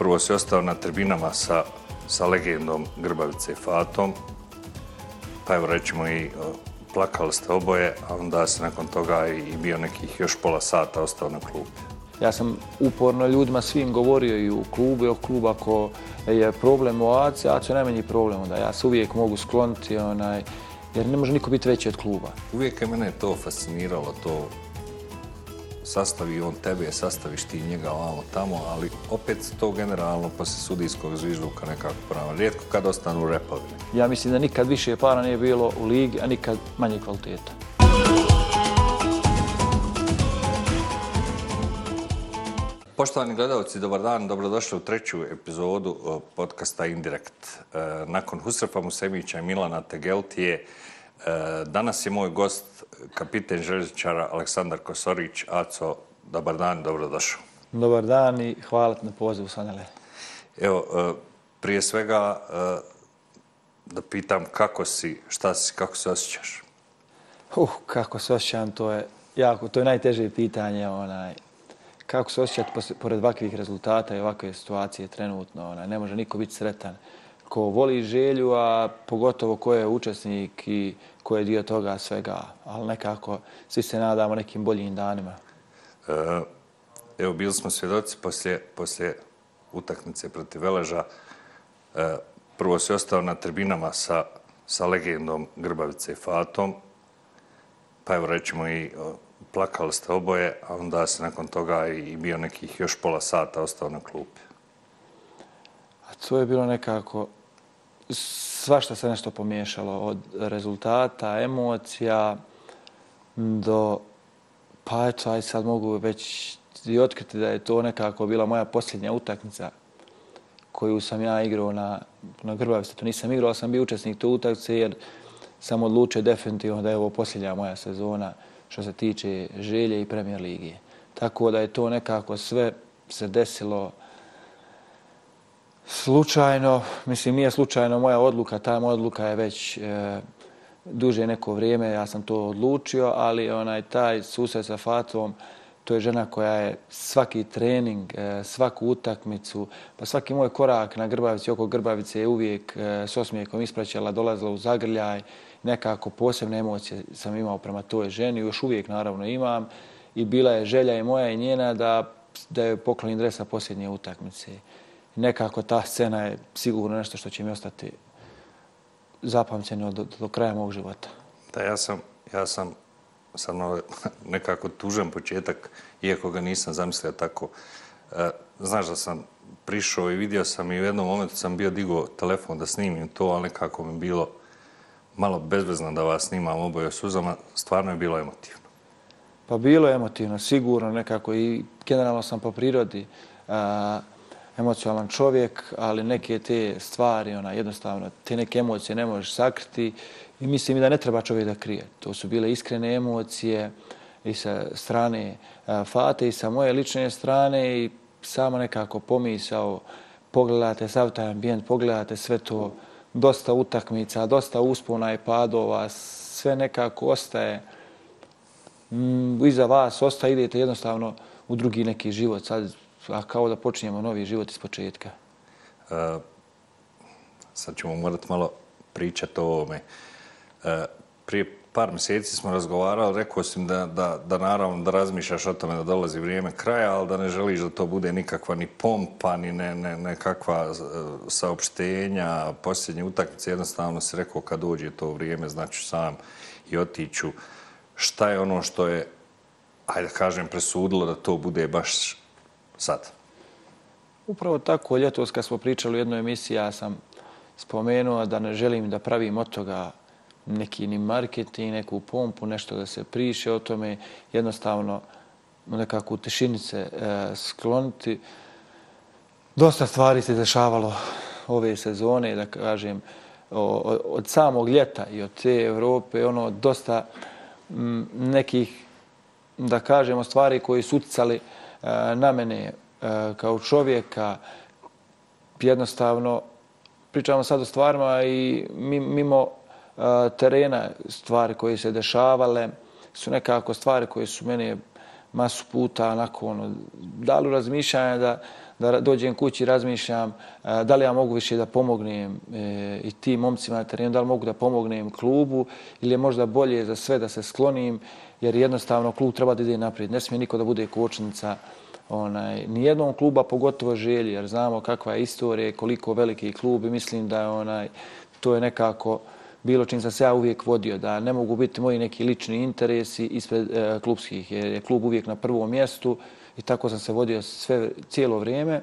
prvo si ostao na tribinama sa, sa legendom Grbavice i Fatom, pa evo rećemo i plakali ste oboje, a onda se nakon toga i bio nekih još pola sata ostao na klubu. Ja sam uporno ljudima svim govorio i u klubu i o klubu ako je problem u AC, AC je najmanji problem, da ja se uvijek mogu skloniti, onaj, jer ne može niko biti veći od kluba. Uvijek je mene to fasciniralo, to sastavi on tebe, sastaviš ti njega ovamo tamo, ali opet to generalno posle sudijskog zvižduka nekako pravo. Rijetko kad ostanu repovi. Ja mislim da nikad više para nije bilo u ligi, a nikad manje kvaliteta. Poštovani gledalci, dobar dan, dobrodošli u treću epizodu podcasta Indirekt. E, nakon Husrefa Musemića i Milana Tegeltije, e, danas je moj gost kapiten železničara Aleksandar Kosorić. Aco, dobar dan, dobrodošao. Dobar dan i hvala na pozivu, Sanele. Evo, e, prije svega da pitam kako si, šta si, kako se osjećaš? Uh, kako se osjećam, to je jako, to je najteže pitanje, onaj, kako se osjećati pored ovakvih rezultata i ovakve situacije trenutno. Ona, ne može niko biti sretan ko voli želju, a pogotovo ko je učesnik i ko je dio toga svega. Ali nekako svi se nadamo nekim boljim danima. E, evo, bili smo svjedoci poslije, poslije utakmice protiv Veleža. E, prvo si ostao na tribinama sa, sa legendom Grbavice i Fatom. Pa evo rećemo i plakali ste oboje, a onda se nakon toga i bio nekih još pola sata ostao na klupi. A to je bilo nekako, svašta se nešto pomiješalo od rezultata, emocija do, pa eto, aj sad mogu već i otkriti da je to nekako bila moja posljednja utakmica koju sam ja igrao na, na Grbavice. To nisam igrao, sam bio učesnik tu utakmice jer sam odlučio definitivno da je ovo posljednja moja sezona što se tiče želje i premijer ligije. Tako da je to nekako sve se desilo slučajno. Mislim, nije slučajno moja odluka, ta moja odluka je već e, duže neko vrijeme, ja sam to odlučio, ali onaj taj susret sa Fatom, to je žena koja je svaki trening, e, svaku utakmicu, pa svaki moj korak na Grbavici, oko Grbavice je uvijek e, s osmijekom ispraćala, dolazila u zagrljaj, nekako posebne emocije sam imao prema toj ženi, još uvijek naravno imam i bila je želja i moja i njena da, da je poklonim dresa posljednje utakmice. Nekako ta scena je sigurno nešto što će mi ostati zapamćeno do, do kraja mog života. Da, ja sam, ja sam sad nekako tužan početak, iako ga nisam zamislio tako. E, znaš da sam prišao i vidio sam i u jednom momentu sam bio digao telefon da snimim to, ali nekako mi bilo malo bezvezno da vas snimam oboje suzama, stvarno je bilo emotivno. Pa bilo je emotivno, sigurno nekako i generalno sam po prirodi a, emocionalan čovjek, ali neke te stvari, ona, jednostavno, te neke emocije ne možeš sakriti i mislim da ne treba čovjek da krije. To su bile iskrene emocije i sa strane Fate i sa moje lične strane i samo nekako pomisao, pogledate sav taj ambijent, pogledate sve to, dosta utakmica, dosta uspona i padova, sve nekako ostaje mm, iza vas, ostaje, idete jednostavno u drugi neki život, sad, a kao da počinjemo novi život iz početka. E, sad ćemo morati malo pričati o ovome. E, prije par mjeseci smo razgovarali, rekao sam da, da, da naravno da razmišljaš o tome da dolazi vrijeme kraja, ali da ne želiš da to bude nikakva ni pompa, ni ne, ne, nekakva e, saopštenja, posljednje utakmice. Jednostavno se rekao kad dođe to vrijeme, znači sam i otiću. Šta je ono što je, ajde kažem, presudilo da to bude baš sad? Upravo tako, ljetos kad smo pričali u jednoj emisiji, ja sam spomenuo da ne želim da pravim od toga neki ni marketing, neku pompu, nešto da se priše o tome, jednostavno nekako u tešinice e, skloniti. Dosta stvari se dešavalo ove sezone, da kažem, o, od samog ljeta i od te Evrope, ono, dosta m, nekih, da kažemo, stvari koji su uticali e, E, na mene kao čovjeka, jednostavno, pričamo sad o stvarima i mimo e, terena, stvari koje se dešavale, su nekako stvari koje su meni masu puta onako ono, dali razmišljanje da, da dođem kući i razmišljam e, da li ja mogu više da pomognem e, i tim momcima na terenu, da li mogu da pomognem klubu ili je možda bolje za sve da se sklonim, jer jednostavno klub treba da ide naprijed. Ne smije niko da bude kočnica onaj, nijednom kluba, pogotovo želji, jer znamo kakva je istorija, koliko veliki klub i mislim da je onaj, to je nekako bilo čim sam se ja uvijek vodio, da ne mogu biti moji neki lični interesi ispred e, klubskih, jer je klub uvijek na prvom mjestu i tako sam se vodio sve cijelo vrijeme.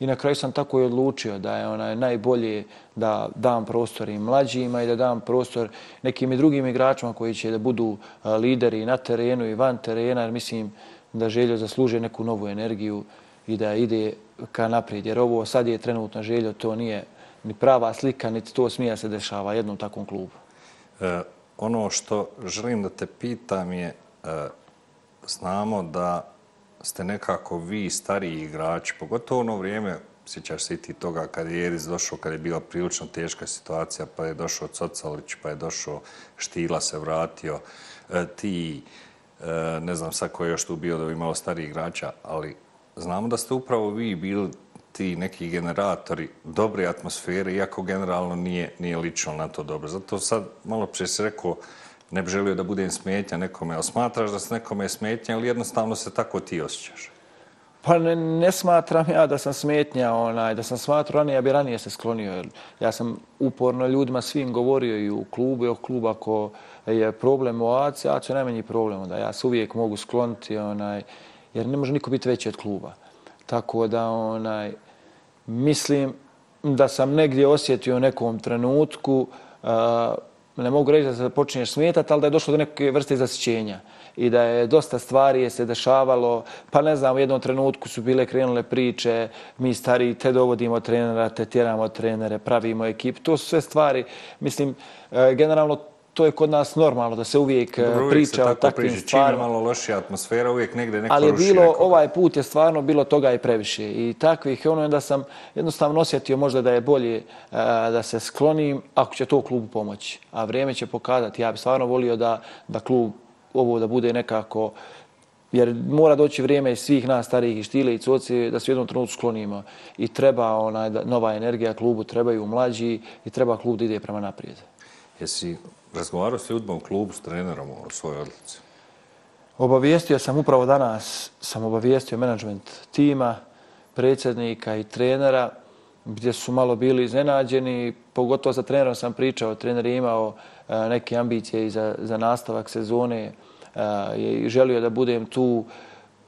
I na kraju sam tako i odlučio da je onaj najbolje da dam prostor i mlađima i da dam prostor nekim i drugim igračima koji će da budu e, lideri na terenu i van terena, jer mislim da željo zaslužuje neku novu energiju i da ide ka naprijed. Jer ovo sad je trenutno željo, to nije ni prava slika, niti to smija se dešava jednom takvom klubu. E, ono što želim da te pitam je, e, znamo da ste nekako vi stariji igrači, pogotovo ono vrijeme, sjećaš se i ti toga kad je Jeriz došao, kad je bila prilično teška situacija, pa je došao Cocalić, pa je došao Štila se vratio, e, ti, e, ne znam sad ko je još tu bio da bi malo stariji igrača, ali znamo da ste upravo vi bili ti neki generatori dobre atmosfere, iako generalno nije, nije lično na to dobro. Zato sad malo prije se rekao, ne bi želio da budem smetnja nekome, ali smatraš da se nekome smetnja ili jednostavno se tako ti osjećaš? Pa ne, ne smatram ja da sam smetnja, onaj, da sam smatrao ranije, ja bi ranije se sklonio. Ja sam uporno ljudima svim govorio i u klubu i o klubu ako je problem u AC, AC je najmanji problem, da ja se uvijek mogu skloniti, onaj, jer ne može niko biti veći od kluba. Tako da onaj, mislim da sam negdje osjetio u nekom trenutku, uh, ne mogu reći da se počinješ smetati, ali da je došlo do neke vrste zasićenja i da je dosta stvari je se dešavalo, pa ne znam, u jednom trenutku su bile krenule priče, mi stari te dovodimo trenera, te tjeramo trenere, pravimo ekip, to su sve stvari, mislim, e, generalno to je kod nas normalno da se uvijek Dobro, uvijek priča o takvim priči. stvarima. Čim malo lošija atmosfera, uvijek negde neko Ali je bilo, nekoga. ovaj put je stvarno bilo toga i previše. I takvih, ono je da sam jednostavno osjetio možda da je bolje uh, da se sklonim ako će to klubu pomoći. A vrijeme će pokazati. Ja bih stvarno volio da, da klub ovo da bude nekako jer mora doći vrijeme svih nas starijih i štile i coci da se u jednom trenutku sklonimo. I treba onaj, nova energija klubu, trebaju mlađi i treba klub da ide prema naprijed. Jesi razgovarao s ljudima u klubu, s trenerom o svojoj odlici? Obavijestio sam upravo danas, sam obavijestio management tima, predsjednika i trenera, gdje su malo bili iznenađeni. Pogotovo sa trenerom sam pričao, trener je imao e, neke ambicije i za, za nastavak sezone e, i želio da budem tu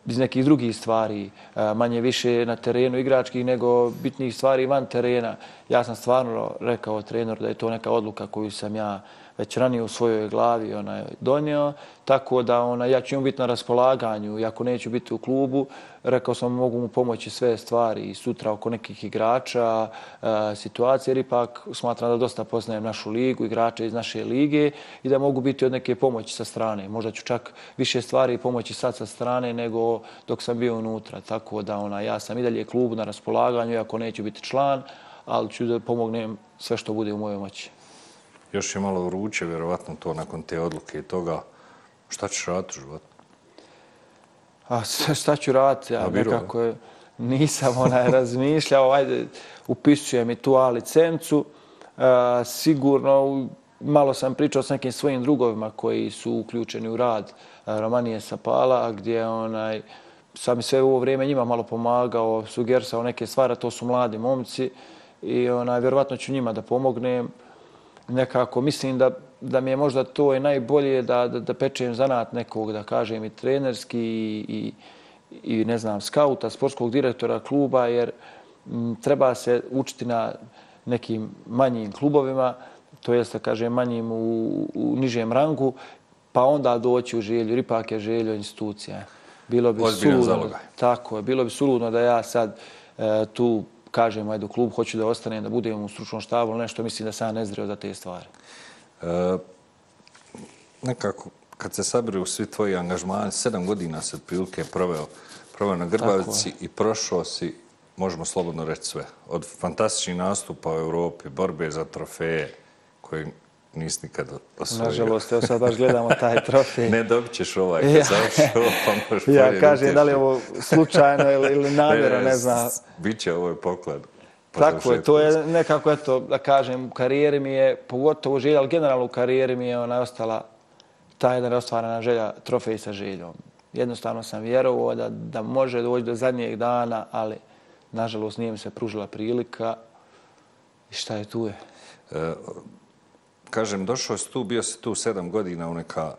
iz nekih drugih stvari, e, manje više na terenu igračkih nego bitnih stvari van terena. Ja sam stvarno rekao trener da je to neka odluka koju sam ja već ranije u svojoj glavi onaj, donio, tako da ona, ja ću mu biti na raspolaganju i ako neću biti u klubu, rekao sam mogu mu pomoći sve stvari i sutra oko nekih igrača, e, situacije, jer ipak smatram da dosta poznajem našu ligu, igrače iz naše lige i da mogu biti od neke pomoći sa strane. Možda ću čak više stvari pomoći sad sa strane nego dok sam bio unutra. Tako da ona, ja sam i dalje klubu na raspolaganju, ako neću biti član, ali ću da pomognem sve što bude u mojoj moći još je malo vruće, vjerovatno to nakon te odluke i toga. Šta ćeš raditi u životu? A šta ću raditi? Ja nekako je, nisam onaj razmišljao. Ajde, upisujem i tu A licencu. A, sigurno, malo sam pričao s nekim svojim drugovima koji su uključeni u rad Romanije Sapala, gdje onaj, sam sve u ovo vrijeme njima malo pomagao, sugersao neke stvari, to su mladi momci i onaj, vjerovatno ću njima da pomognem nekako mislim da, da mi je možda to je najbolje da, da, da pečem zanat nekog, da kažem i trenerski i, i, i ne znam, skauta, sportskog direktora kluba, jer m, treba se učiti na nekim manjim klubovima, to jest da kažem manjim u, u nižem rangu, pa onda doći u želju, jer ipak je željo institucija. Bilo bi suludno, tako je, bilo bi suludno da ja sad e, tu kažem, ajde u klub, hoću da ostanem, da budem u stručnom štabu ili nešto, mislim da sam ne zreo za te stvari. E, nekako, kad se sabiru svi tvoji angažmani, sedam godina se prilike proveo, proveo na Grbavici i prošao si, možemo slobodno reći sve, od fantastičnih nastupa u Europi, borbe za trofeje, koje nisi nikad osvojio. Nažalost, evo sad baš gledamo taj trofej. ne dobit ćeš ovaj kad ja. završi ovo, pa možeš Ja kažem, da li je ovo slučajno ili, ili namjero, ne, ne znam. Biće ovo je poklad. Pa Tako je, to je nekako, eto, da kažem, u karijeri mi je, pogotovo želja, ali generalno u karijeri mi je ona ostala ta jedna ostvarana želja, trofej sa željom. Jednostavno sam vjerovao da, da može doći do zadnjeg dana, ali nažalost nije mi se pružila prilika. I šta je tu je? E, kažem, došao si tu, bio si tu sedam godina u neka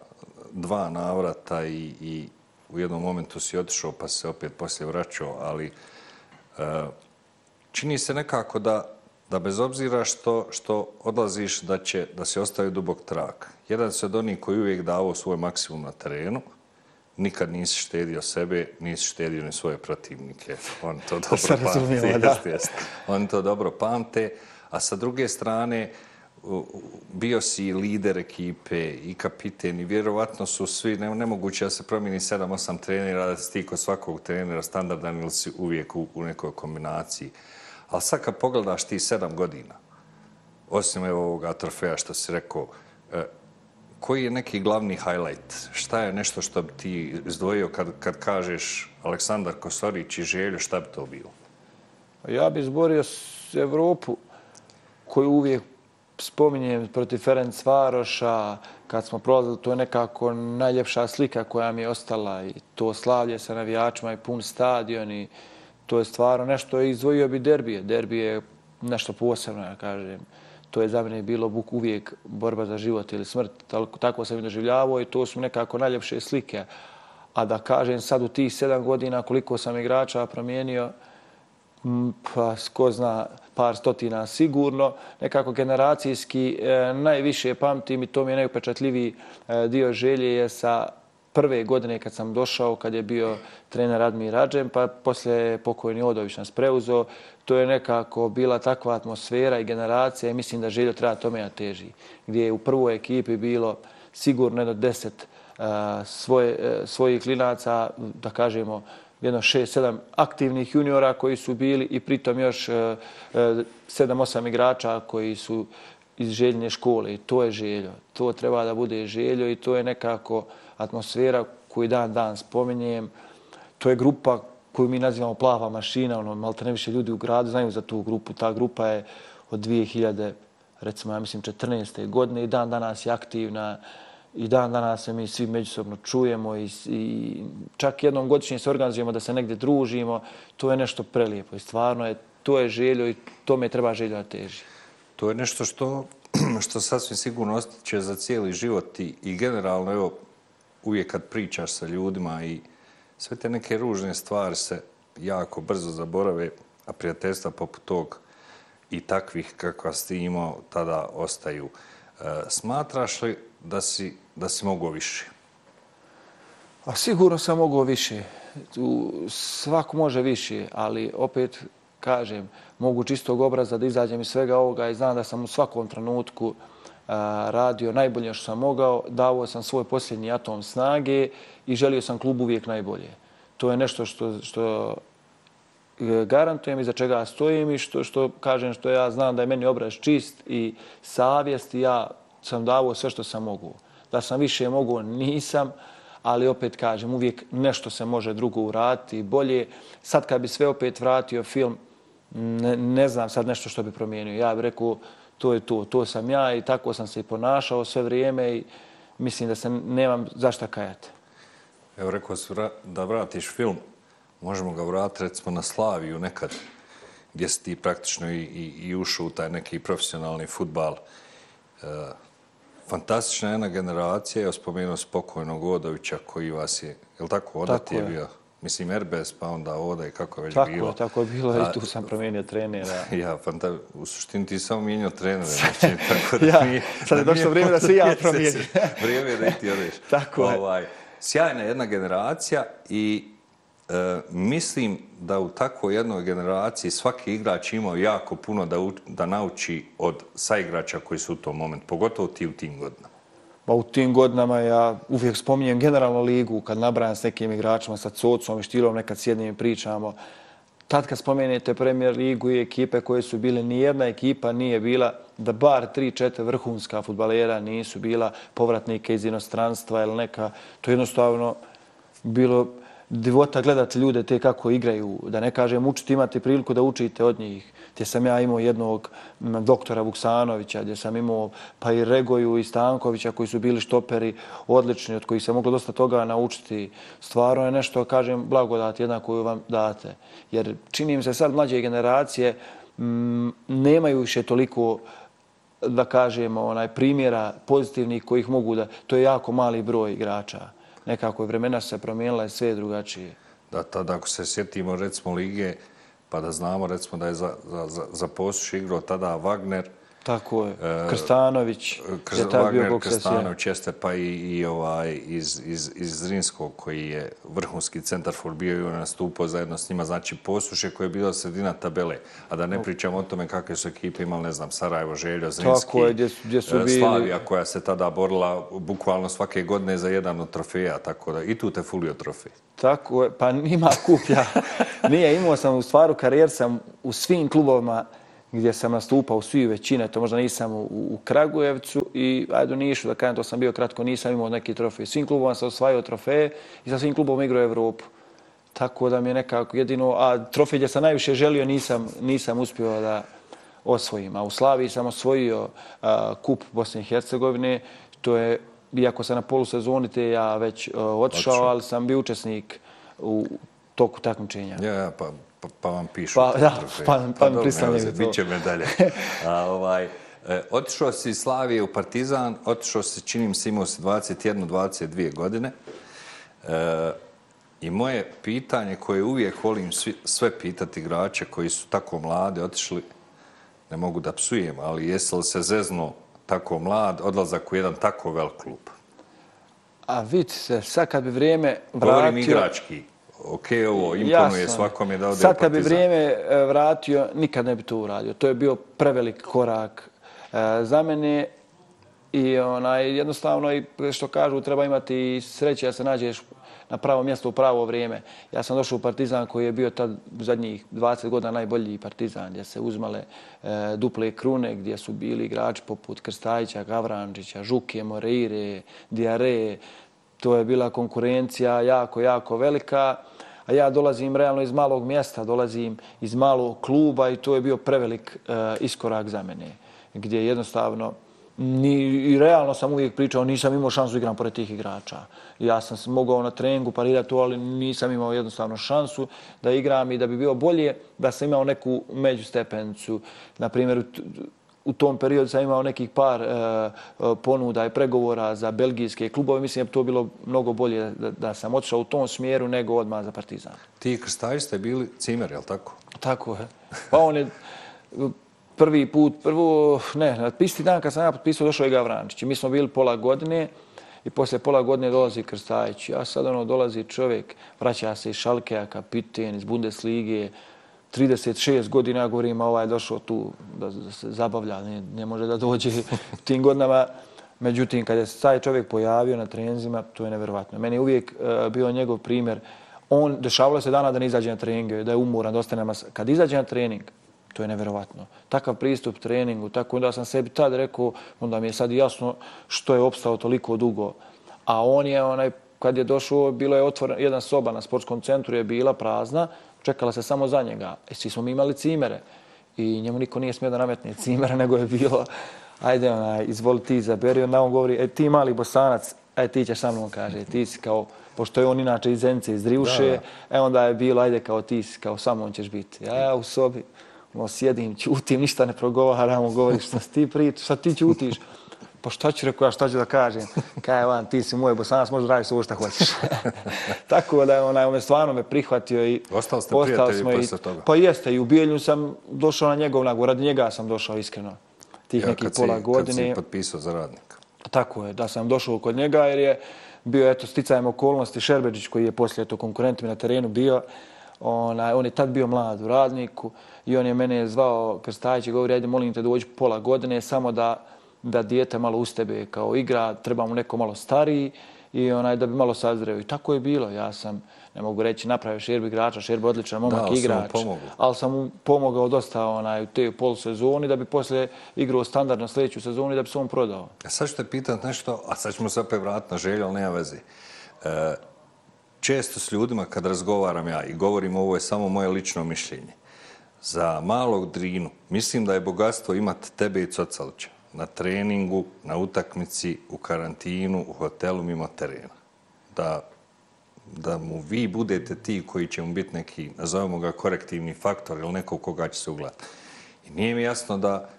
dva navrata i, i u jednom momentu si otišao pa se opet poslije vraćao, ali e, čini se nekako da, da bez obzira što, što odlaziš da će da se ostavi dubog trak. Jedan se od onih koji uvijek davo svoj maksimum na terenu, nikad nisi štedio sebe, nisi štedio ni svoje protivnike. On to dobro pamte. Jest, jest. On to dobro pamte. A sa druge strane, bio si lider ekipe i kapiten i vjerovatno su svi, ne, nemoguće da se promijeni 7-8 trenera, da si ti kod svakog trenera standardan ili si uvijek u, u nekoj kombinaciji. Ali sad kad pogledaš ti 7 godina, osim evo ovoga trofeja što si rekao, e, koji je neki glavni highlight? Šta je nešto što bi ti izdvojio kad, kad kažeš Aleksandar Kosorić i Željo, šta bi to bilo? Ja bih izborio Evropu koju uvijek spominjem protiv Ferenc Varoša, kad smo prolazili, to je nekako najljepša slika koja mi je ostala i to slavlje sa navijačima i pun stadion i to je stvarno nešto izdvojio bi derbije. Derbije je nešto posebno, ja kažem. To je za mene bilo buk uvijek borba za život ili smrt. Tako sam i doživljavao i to su nekako najljepše slike. A da kažem sad u tih sedam godina koliko sam igrača promijenio, Mm, pa ko zna par stotina sigurno, nekako generacijski e, najviše pamtim i to mi je najupečatljiviji e, dio želje je sa prve godine kad sam došao, kad je bio trener Admir Rađem, pa poslije pokojni Odović nas preuzeo, to je nekako bila takva atmosfera i generacija i mislim da željo treba tome ja teži. Gdje je u prvoj ekipi bilo sigurno jedno deset uh, svoje, e, svojih klinaca, da kažemo, jedno šest, sedam aktivnih juniora koji su bili i pritom još uh, sedam, osam igrača koji su iz željne škole. I to je željo. To treba da bude željo i to je nekako atmosfera koju dan dan spominjem. To je grupa koju mi nazivamo plava mašina, ono, malo ne više ljudi u gradu znaju za tu grupu. Ta grupa je od 2000, recimo, ja mislim, 14. godine i dan danas je aktivna i dan danas se mi svi međusobno čujemo i, i čak jednom godišnje se organizujemo da se negdje družimo. To je nešto prelijepo i stvarno je, to je željo i to me treba željo da teži. To je nešto što, što sasvim sigurno ostaće za cijeli život i, i generalno, evo, uvijek kad pričaš sa ljudima i sve te neke ružne stvari se jako brzo zaborave, a prijateljstva poput tog i takvih kakva si imao tada ostaju. E, smatraš li da si, da si mogao više? A sigurno sam mogao više. Tu Svako može više, ali opet kažem, mogu čistog obraza da izađem iz svega ovoga i znam da sam u svakom trenutku radio najbolje što sam mogao, davao sam svoj posljednji atom snage i želio sam klub uvijek najbolje. To je nešto što, što e, garantujem i za čega stojim i što, što kažem što ja znam da je meni obraz čist i savjest i ja sam davao sve što sam mogu. Da sam više mogu, nisam, ali opet kažem, uvijek nešto se može drugo uraditi bolje. Sad kad bi sve opet vratio film, ne, ne znam sad nešto što bi promijenio. Ja bih rekao, to je to, to sam ja i tako sam se i ponašao sve vrijeme i mislim da se nemam zašta kajati. Evo rekao si da vratiš film, možemo ga vratiti recimo na Slaviju nekad, gdje si ti praktično i, i, i ušao u taj neki profesionalni futbal. E, fantastična jedna generacija, ja spomenuo spokojnog Odovića koji vas je, je li tako, Oda ti je bio? Mislim, Erbes, pa onda Oda i kako je već tako bilo. Tako je, tako je bilo i tu sam promijenio trenera. ja, fanta, u suštini ti samo mijenio trenera. Znači, tako da ja, nije, sad je došlo vrijeme da se ja promijenim. vrijeme je da ti odeš. tako je. Ovaj, sjajna jedna generacija i e, mislim da u takvoj jednoj generaciji svaki igrač imao jako puno da, da nauči od saigrača koji su u tom momentu, pogotovo ti u tim godinama. Pa u tim godinama ja uvijek spominjem generalno ligu kad nabrajam s nekim igračima, sa Cocom i Štilom, nekad s jednim pričamo. Tad kad spomenete premier ligu i ekipe koje su bile, nijedna ekipa nije bila da bar 3-4 vrhunska futbalera nisu bila povratnike iz inostranstva ili neka, to je jednostavno bilo divota gledati ljude te kako igraju, da ne kažem učiti, imate priliku da učite od njih. Gdje sam ja imao jednog doktora Vuksanovića, gdje sam imao pa i Regoju i Stankovića koji su bili štoperi odlični, od kojih se moglo dosta toga naučiti. Stvarno je nešto, kažem, blagodat jedna koju vam date. Jer čini mi se sad mlađe generacije m, nemaju više toliko da kažemo, onaj primjera pozitivnih kojih mogu da... To je jako mali broj igrača nekako je vremena se promijenila i sve je drugačije. Da, tada ako se sjetimo recimo lige, pa da znamo recimo da je za, za, za, za posuš igrao tada Wagner, Tako je. E, Krstanović Krs, je taj bio Krstanović jeste pa i, i ovaj iz, iz, iz Zrinskog koji je vrhunski centar for bio i on nastupao zajedno s njima. Znači posuše koji je bila sredina tabele. A da ne pričamo o tome kakve su ekipe imali, ne znam, Sarajevo, Željo, Zrinski, Tako je, gdje, gdje su e, bili... Slavija koja se tada borila bukvalno svake godine za jedan od trofeja. Tako da i tu te fulio trofej. Tako je, pa nima kuplja. Nije, imao sam u stvaru karijer sam u svim klubovima gdje sam nastupao u svi većine, to možda nisam u, u Kragujevcu i ajde u Nišu, da kažem, to sam bio kratko, nisam imao neki trofej. Svim klubom sam osvajao trofeje i sa svim klubom igrao Evropu. Tako da mi je nekako jedino, a trofej gdje sam najviše želio nisam, nisam uspio da osvojim. A u Slaviji sam osvojio a, kup Bosne i Hercegovine, to je, iako sam na polusezoni te ja već a, otišao, ali sam bio učesnik u toku takmičenja. Ja, pa pa, pa vam pišu. Pa, da, pa, pa, pa mi pristane to. Biće medalje. A, ovaj, e, otišao si iz Slavije u Partizan, otišao si, činim se, imao si 21-22 godine. E, I moje pitanje koje uvijek volim svi, sve pitati igrače koji su tako mlade, otišli, ne mogu da psujem, ali jesi li se zezno tako mlad, odlazak u jedan tako velik klub? A vidite, sad kad bi vrijeme vratio... Govorim igrački ok, ovo imponuje svakom je da ode Sad kad bi vrijeme e, vratio, nikad ne bi to uradio. To je bio prevelik korak e, za mene i onaj, jednostavno, i što kažu, treba imati sreće da se nađeš na pravo mjesto u pravo vrijeme. Ja sam došao u Partizan koji je bio tad zadnjih 20 godina najbolji Partizan gdje se uzmale e, duple krune, gdje su bili igrači poput Krstajića, Gavrančića, Žuke, Moreire, Diare. To je bila konkurencija jako, jako velika a ja dolazim realno iz malog mjesta, dolazim iz malog kluba i to je bio prevelik e, iskorak za mene, gdje jednostavno ni, i realno sam uvijek pričao, nisam imao šansu igram pored tih igrača. Ja sam mogao na treningu parirati to, ali nisam imao jednostavno šansu da igram i da bi bio bolje da sam imao neku međustepencu. Na primjer, u tom periodu sam imao nekih par e, e, ponuda i pregovora za belgijske klubove. Mislim da to bilo mnogo bolje da, da sam otišao u tom smjeru nego odmah za Partizan. Ti i Krstajić ste bili cimer, je li tako? Tako je. Pa on je prvi put, prvo, ne, na isti dan kad sam ja potpisao, došao je Gavrančić. Mi smo bili pola godine i poslije pola godine dolazi Krstajić. Ja sad ono dolazi čovjek, vraća se iz Šalkeja, kapiten iz Bundeslige, 36 godina, ja govorim, ovaj je došao tu da, da se zabavlja, ne, ne može da dođe tim godinama. Međutim, kad je se taj čovjek pojavio na trenzima, to je neverovatno. Meni je uvijek uh, bio njegov primjer. On, dešavalo se dana da ne izađe na treninge, da je umoran, da ostane mas... Kad izađe na trening, to je neverovatno. Takav pristup treningu, tako da sam sebi tad rekao, onda mi je sad jasno što je opstao toliko dugo. A on je, onaj, kad je došao, bilo je otvoren, jedan soba na sportskom centru je bila prazna, čekala se samo za njega. E, svi smo mi imali cimere i njemu niko nije smio da nametne cimere, nego je bilo, ajde, onaj, izvoli ti izaberi. Onda on govori, e, ti mali bosanac, ajde, ti ćeš sa mnom, kaže, ti si kao, pošto je on inače iz Zence, iz Drivuše, da, da. e, onda je bilo, ajde, kao ti si, kao sa mnom ćeš biti. Ja u sobi, no, sjedim, čutim, ništa ne progovaram, govori, šta ti pričaš, šta ti čutiš pa šta ću rekao, ja šta ću da kažem? Kaj van, ti si moj bosanac, možda radiš ovo šta hoćeš. Tako da je onaj, on stvarno me prihvatio i... Ostali ste prijatelji posle toga? Pa jeste, i u Bijelju sam došao na njegov nagovor, radi njega sam došao iskreno. Tih ja, nekih pola si, godine. Kad si potpisao za radnika? Tako je, da sam došao kod njega jer je bio, eto, sticajem okolnosti Šerbeđić koji je poslije to konkurent mi na terenu bio. Onaj, on je tad bio mlad u radniku i on je mene zvao Krstajić i govori, ajde, molim te dođi pola godine, samo da da dijete malo uz tebe kao igra, treba mu neko malo stariji i onaj da bi malo sazreo. I tako je bilo. Ja sam, ne mogu reći, napravio Šerbi igrača, Šerbi odličan momak da, igrač. Ali sam mu pomogao dosta onaj, u te polusezoni da bi posle igrao standardno sljedeću sezonu i da bi se on prodao. A sad ću te pitat nešto, a sad ćemo se opet vratiti na želju, ali nema veze. E, često s ljudima kad razgovaram ja i govorim ovo je samo moje lično mišljenje, za malog drinu mislim da je bogatstvo imati tebe i Cocalića na treningu, na utakmici, u karantinu, u hotelu mimo terena. Da, da mu vi budete ti koji će mu biti neki, nazovemo ga, korektivni faktor ili neko koga će se ugledati. I nije mi jasno da,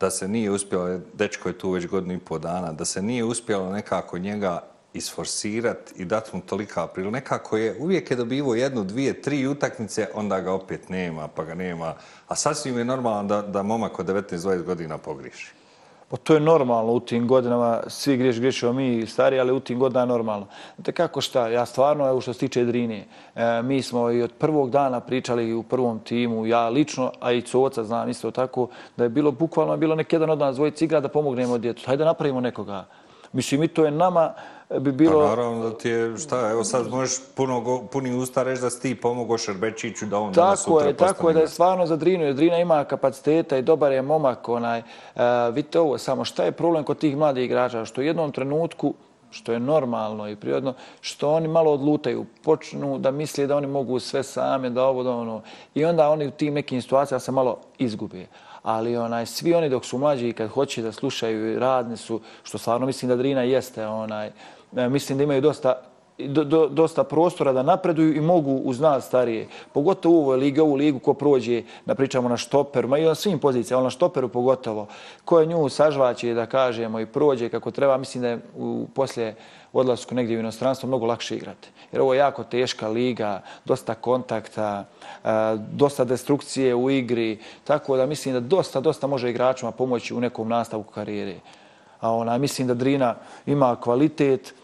da se nije uspjelo, dečko je tu već godinu i pol dana, da se nije uspjelo nekako njega isforsirati i dati mu tolika april. Nekako je, uvijek je dobivo jednu, dvije, tri utakmice, onda ga opet nema, pa ga nema. A sasvim je normalno da, da momak od 19-20 godina pogriši. Pa to je normalno u tim godinama, svi griješ, griješimo mi stari, ali u tim godinama je normalno. Znate kako šta, ja stvarno, evo što se tiče Drine, e, mi smo i od prvog dana pričali u prvom timu, ja lično, a i Coca znam isto tako, da je bilo bukvalno bilo nek jedan od nas dvojica igra da pomognemo djetu. Hajde da napravimo nekoga. Mislim, i to je nama bi bilo... Pa naravno da ti je, šta, evo sad možeš puno, puni usta reći da si ti pomogo Šerbečiću da on tako danas sutra je, Tako je, da je stvarno za Drinu, Drina ima kapaciteta i dobar je momak, onaj, uh, vidite ovo, samo šta je problem kod tih mladih igrača, što u jednom trenutku što je normalno i prirodno, što oni malo odlutaju, počnu da misle da oni mogu sve same, da ovo, da ono, i onda oni u tim nekim situacijama se malo izgube ali onaj svi oni dok su mlađi kad hoće da slušaju i radni su, što stvarno mislim da Drina jeste, onaj, e, mislim da imaju dosta do, do, dosta prostora da napreduju i mogu uz nas starije. Pogotovo u ovoj ligi, ovu ligu ko prođe, da pričamo na štoperu, ma i na svim pozicijama, ali na štoperu pogotovo, ko je nju sažvaće, da kažemo, i prođe kako treba, mislim da je u poslije odlasku negdje u inostranstvo mnogo lakše igrati. Jer ovo je jako teška liga, dosta kontakta, e, dosta destrukcije u igri, tako da mislim da dosta, dosta može igračima pomoći u nekom nastavku karijere. A ona, mislim da Drina ima kvalitet,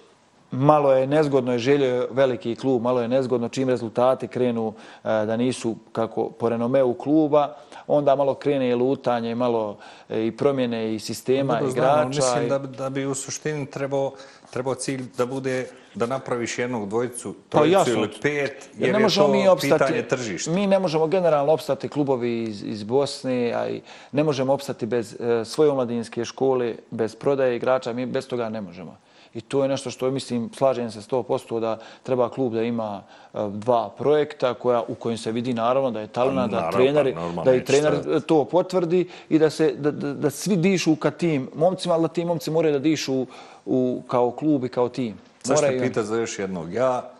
malo je nezgodno je želje veliki klub, malo je nezgodno čim rezultati krenu e, da nisu kako po renomeu kluba, onda malo krene i lutanje, malo e, i promjene i sistema Dobro, igrača. Mislim da, da bi u suštini trebao trebao cilj da bude da napraviš jednog dvojicu, pa trojicu pa, ili pet, jer, jer ne je to mi opstati, pitanje tržišta. Mi ne možemo generalno opstati klubovi iz, iz Bosne, a i ne možemo opstati bez e, svoje omladinske škole, bez prodaje igrača, mi bez toga ne možemo. I to je nešto što mislim, slažem se 100% da treba klub da ima e, dva projekta koja, u kojim se vidi naravno da je talina, da, pa trener, pa, da i trener to potvrdi i da, se, da, da, da svi dišu ka tim momcima, ali da ti momci moraju da dišu u, kao klub i kao tim. Zašto te pita za još jednog? Ja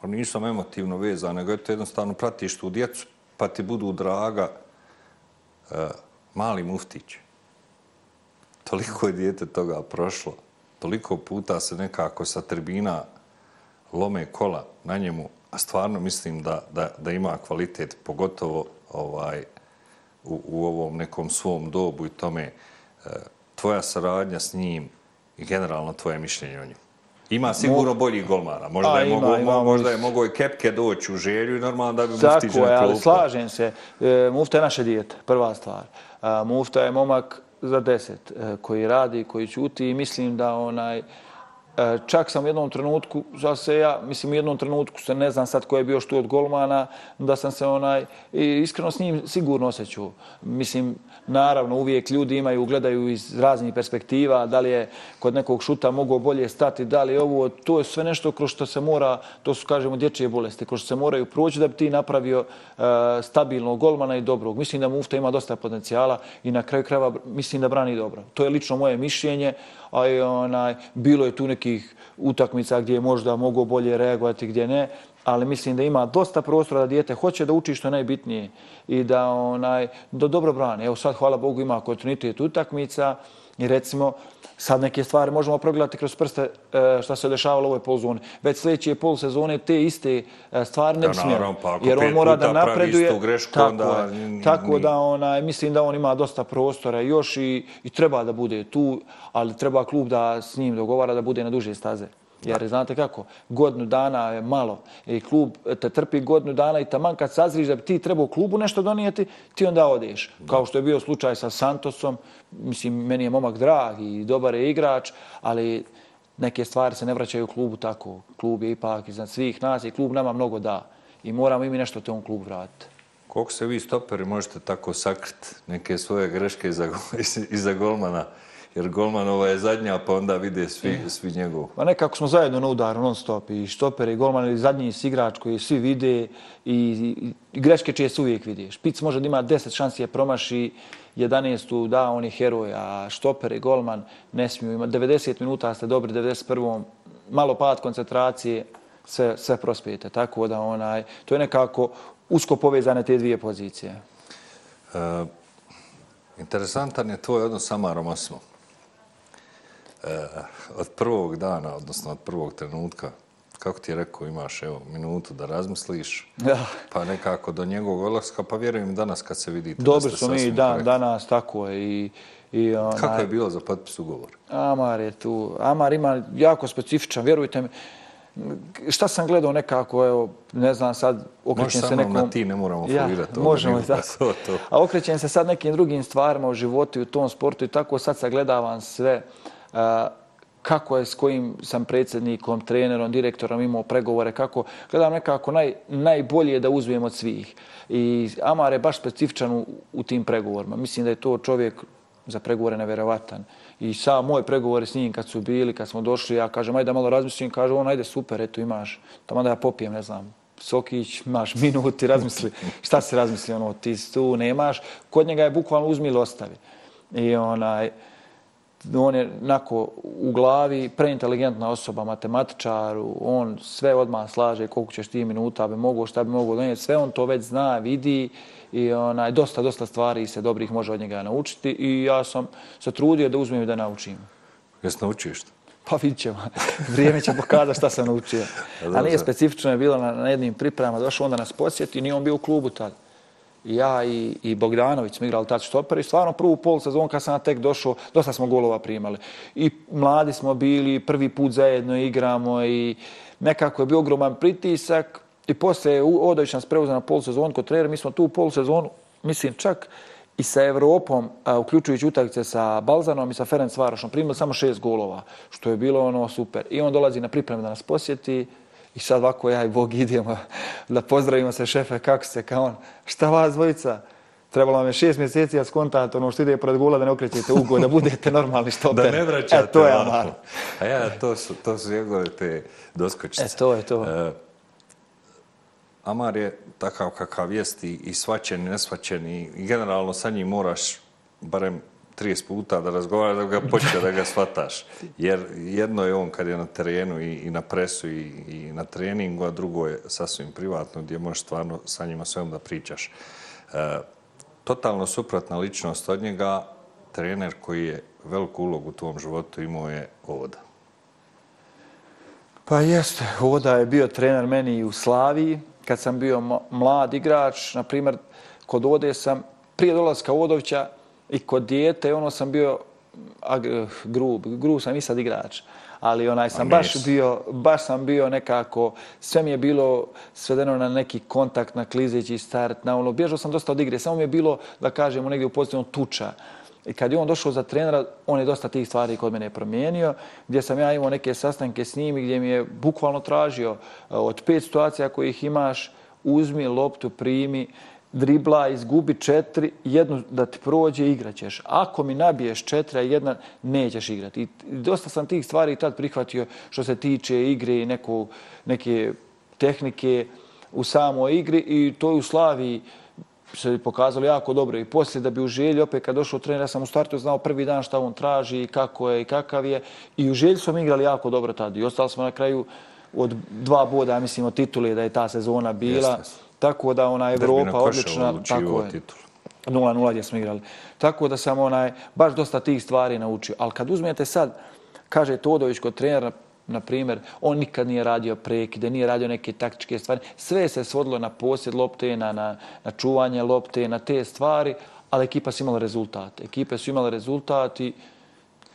pa nisam emotivno vezan, nego jednostavno pratiš tu djecu, pa ti budu draga uh, mali muftić. Toliko je dijete toga prošlo toliko puta se nekako sa tribina lome kola na njemu, a stvarno mislim da, da, da ima kvalitet, pogotovo ovaj u, u ovom nekom svom dobu i tome, e, tvoja saradnja s njim i generalno tvoje mišljenje o njemu. Ima sigurno bolji golmana. Možda, A, je, ima, mogo, ima, možda je mogo i Kepke doći u želju i normalno da bi Tako Muftić Tako je, ali slažem se. E, mufta je naše dijete, prva stvar. A, mufta je momak za deset e, koji radi, koji ćuti i mislim da onaj E, čak sam u jednom trenutku, za se ja, mislim u jednom trenutku se ne znam sad ko je bio što od golmana, da sam se onaj, iskreno s njim sigurno osjećao. Mislim, naravno, uvijek ljudi imaju, gledaju iz raznih perspektiva, da li je kod nekog šuta mogo bolje stati, da li je ovo, to je sve nešto kroz što se mora, to su, kažemo, dječje bolesti, kroz što se moraju proći da bi ti napravio e, stabilnog golmana i dobrog. Mislim da Mufta ima dosta potencijala i na kraju krajeva mislim da brani dobro. To je lično moje mišljenje, a onaj, bilo je tu nekih utakmica gdje je možda mogao bolje reagovati, gdje ne, ali mislim da ima dosta prostora da dijete hoće da uči što je najbitnije i da onaj da dobro brani. Evo sad, hvala Bogu, ima kontinuitet utakmica i recimo, sad neke stvari možemo progledati kroz prste e, šta se dešavalo u ovoj polzoni. Već sljedeće pol sezone te iste e, stvari ne bi smjelo. Pa jer on mora da napreduje. Grešku, tako, onda... tako da onaj, mislim da on ima dosta prostora još i, i treba da bude tu, ali treba klub da s njim dogovara da bude na duže staze. Jer znate kako, godinu dana je malo i klub te trpi godinu dana i taman kad sazriš da bi ti trebao klubu nešto donijeti, ti onda odeš. Kao što je bio slučaj sa Santosom, mislim, meni je momak drag i dobar je igrač, ali neke stvari se ne vraćaju u klubu tako. Klub je ipak iznad svih nas i klub nama mnogo da. I moramo i mi nešto tom klubu vratiti. Koliko se vi stoperi možete tako sakriti neke svoje greške iza, iza golmana? Jer golmanova je zadnja, pa onda vide svi, e. svi njegov. Pa nekako smo zajedno na udaru non stop. I štoper i golman i zadnji igrač koji svi vide i, i, i greške čije se uvijek vidi. Špic može da ima 10 šansi je promaši, 11. da, on je heroj, a štoper i golman ne smiju imati. 90 minuta ste dobri, 91. malo pad koncentracije, sve, sve prospijete. Tako da onaj, to je nekako usko povezane te dvije pozicije. E, interesantan je tvoj odnos sa Amarom Osmom. E, od prvog dana, odnosno od prvog trenutka, kako ti je rekao, imaš evo, minutu da razmisliš, ja. pa nekako do njegovog odlaska, pa vjerujem danas kad se vidite. Dobro su mi dan, danas, tako je. I, i onaj, kako je bilo za potpis ugovor? Amar je tu. Amar ima jako specifičan, vjerujte mi, šta sam gledao nekako, evo, ne znam sad, okrećem se nekom... Možeš na ti, ne moramo ja, folirati. Možemo i tako. To, to. A okrećem se sad nekim drugim stvarima u životu i u tom sportu i tako sad sagledavam sve uh, kako je, s kojim sam predsjednikom, trenerom, direktorom imao pregovore, kako gledam nekako naj, najbolje da uzmem od svih. I Amar je baš specifičan u, u tim pregovorima. Mislim da je to čovjek za pregovore neverovatan. I sa moje pregovore s njim kad su bili, kad smo došli, ja kažem, ajde malo razmislim, kaže, on, ajde, super, eto, imaš, tamo da ja popijem, ne znam, Sokić, imaš minut, razmisli, šta se razmisli, ono, ti tu nemaš, kod njega je bukvalno uzmi ili ostavi. I onaj, on je nako u glavi preinteligentna osoba, matematičar, on sve odmah slaže koliko ćeš ti minuta bi mogo, šta bi mogo donijeti, sve on to već zna, vidi i onaj, dosta, dosta stvari se dobrih može od njega naučiti i ja sam se trudio da uzmem i da naučim. Jesi naučio što? Pa vidit ćemo. Vrijeme će pokazati šta sam naučio. A nije specifično je bilo na, na jednim pripremama. Došao onda nas posjeti, nije on bio u klubu tada. Ja i, i Bogdanović smo igrali tad stoper i stvarno prvu pol sezon kad sam tek došao, dosta smo golova primali. I mladi smo bili, prvi put zajedno igramo i nekako je bio ogroman pritisak. I posle Odović nas preuzeo na polusezonu kod trenera. Mi smo tu pol polusezonu, mislim čak i sa Evropom, a, uključujući utakmice sa Balzanom i sa Ferenc Varošom, primili samo šest golova, što je bilo ono super. I on dolazi na pripreme da nas posjeti i sad ovako ja i Bog idemo da pozdravimo se šefe, kako se, kao on, šta vas dvojica? Trebalo vam je šest mjeseci ja skontate ono što ide pred gula da ne okrećete ugo, da budete normalni što Da ne vraćate. E, to je Amar. A ja, to su, to su njegove te doskočice. E, to je to. E, Amar je takav kakav jest i, i svaćen i nesvaćen i, generalno sa njim moraš barem 30 puta da razgovara da ga počne da ga shvataš. Jer jedno je on kad je na terenu i, i na presu i, i na treningu, a drugo je sasvim privatno gdje možeš stvarno sa njima svem da pričaš. E, totalno suprotna ličnost od njega, trener koji je veliku ulogu u tvom životu imao je Ovoda. Pa jeste, Ovoda je bio trener meni i u Slaviji, kad sam bio mlad igrač, na primjer, kod Ode sam, prije dolaska Odovića i kod dijete, ono sam bio grub, grub sam i sad igrač. Ali onaj sam baš bio, baš sam bio nekako, sve mi je bilo svedeno na neki kontakt, na klizeći start, na ono, bježao sam dosta od igre, samo mi je bilo, da kažemo, negdje u pozitivnom tuča. I kad je on došao za trenera, on je dosta tih stvari kod mene promijenio, gdje sam ja imao neke sastanke s njim gdje mi je bukvalno tražio e, od pet situacija kojih imaš, uzmi loptu, primi, dribla, izgubi četiri, jednu da ti prođe, igraćeš. Ako mi nabiješ četiri, a jedna nećeš igrati. I dosta sam tih stvari tad prihvatio što se tiče igre i neku, neke tehnike u samoj igri i to je u Slaviji se pokazalo jako dobro i poslije da bi u želji, opet kad došao trener, ja sam u startu znao prvi dan šta on traži i kako je i kakav je. I u želji smo igrali jako dobro tad i ostali smo na kraju od dva boda, mislim, od titule da je ta sezona bila. Tako da ona Evropa odlična. Tako je. 0-0 gdje smo igrali. Tako da sam onaj, baš dosta tih stvari naučio. Ali kad uzmete sad, kaže Todović kod trenera, na primjer, on nikad nije radio prekide, nije radio neke taktičke stvari. Sve se svodilo na posjed lopte, na, na, na čuvanje lopte, na te stvari, ali ekipa su imala rezultate. Ekipe su imale rezultati,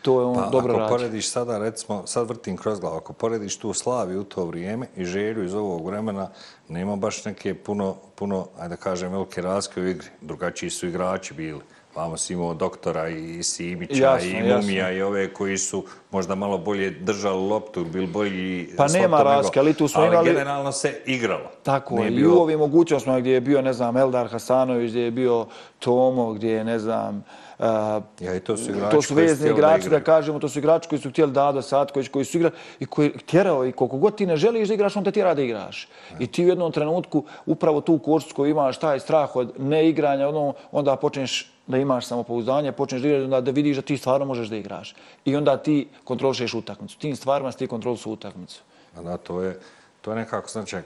to je on pa, dobro ako radi. Ako porediš sada, recimo, sad vrtim kroz glavu, ako porediš tu slavi u to vrijeme i želju iz ovog vremena, nema baš neke puno, puno ajde da kažem, velike razke u igri. Drugačiji su igrači bili. Vamo si imao doktora i Simića Jasno, i Mumija i ove koji su možda malo bolje držali loptu, bili bolji Pa nema razlike, ali tu smo ali imali- generalno se igralo. Tako Nije je. I bio- u ovim mogućnostima gdje je bio, ne znam, Eldar Hasanović, gdje je bio Tomo, gdje je, ne znam, uh, Ja, to su to su koji vezni da igrači, da, igraju. kažemo, to su igrači koji su htjeli Dado Satković, koji su igrali i koji tjerao i koliko god ti ne želiš da igraš, on te tjera da igraš. I ti u jednom trenutku upravo tu koštu koju imaš, taj strah od neigranja, ono, onda počneš da imaš samopouzdanje, počneš da igraš, onda da vidiš da ti stvarno možeš da igraš. I onda ti kontrolišeš utakmicu. Tim stvarima ti kontrolišu utakmicu. A Da, to je, to je nekako, znači,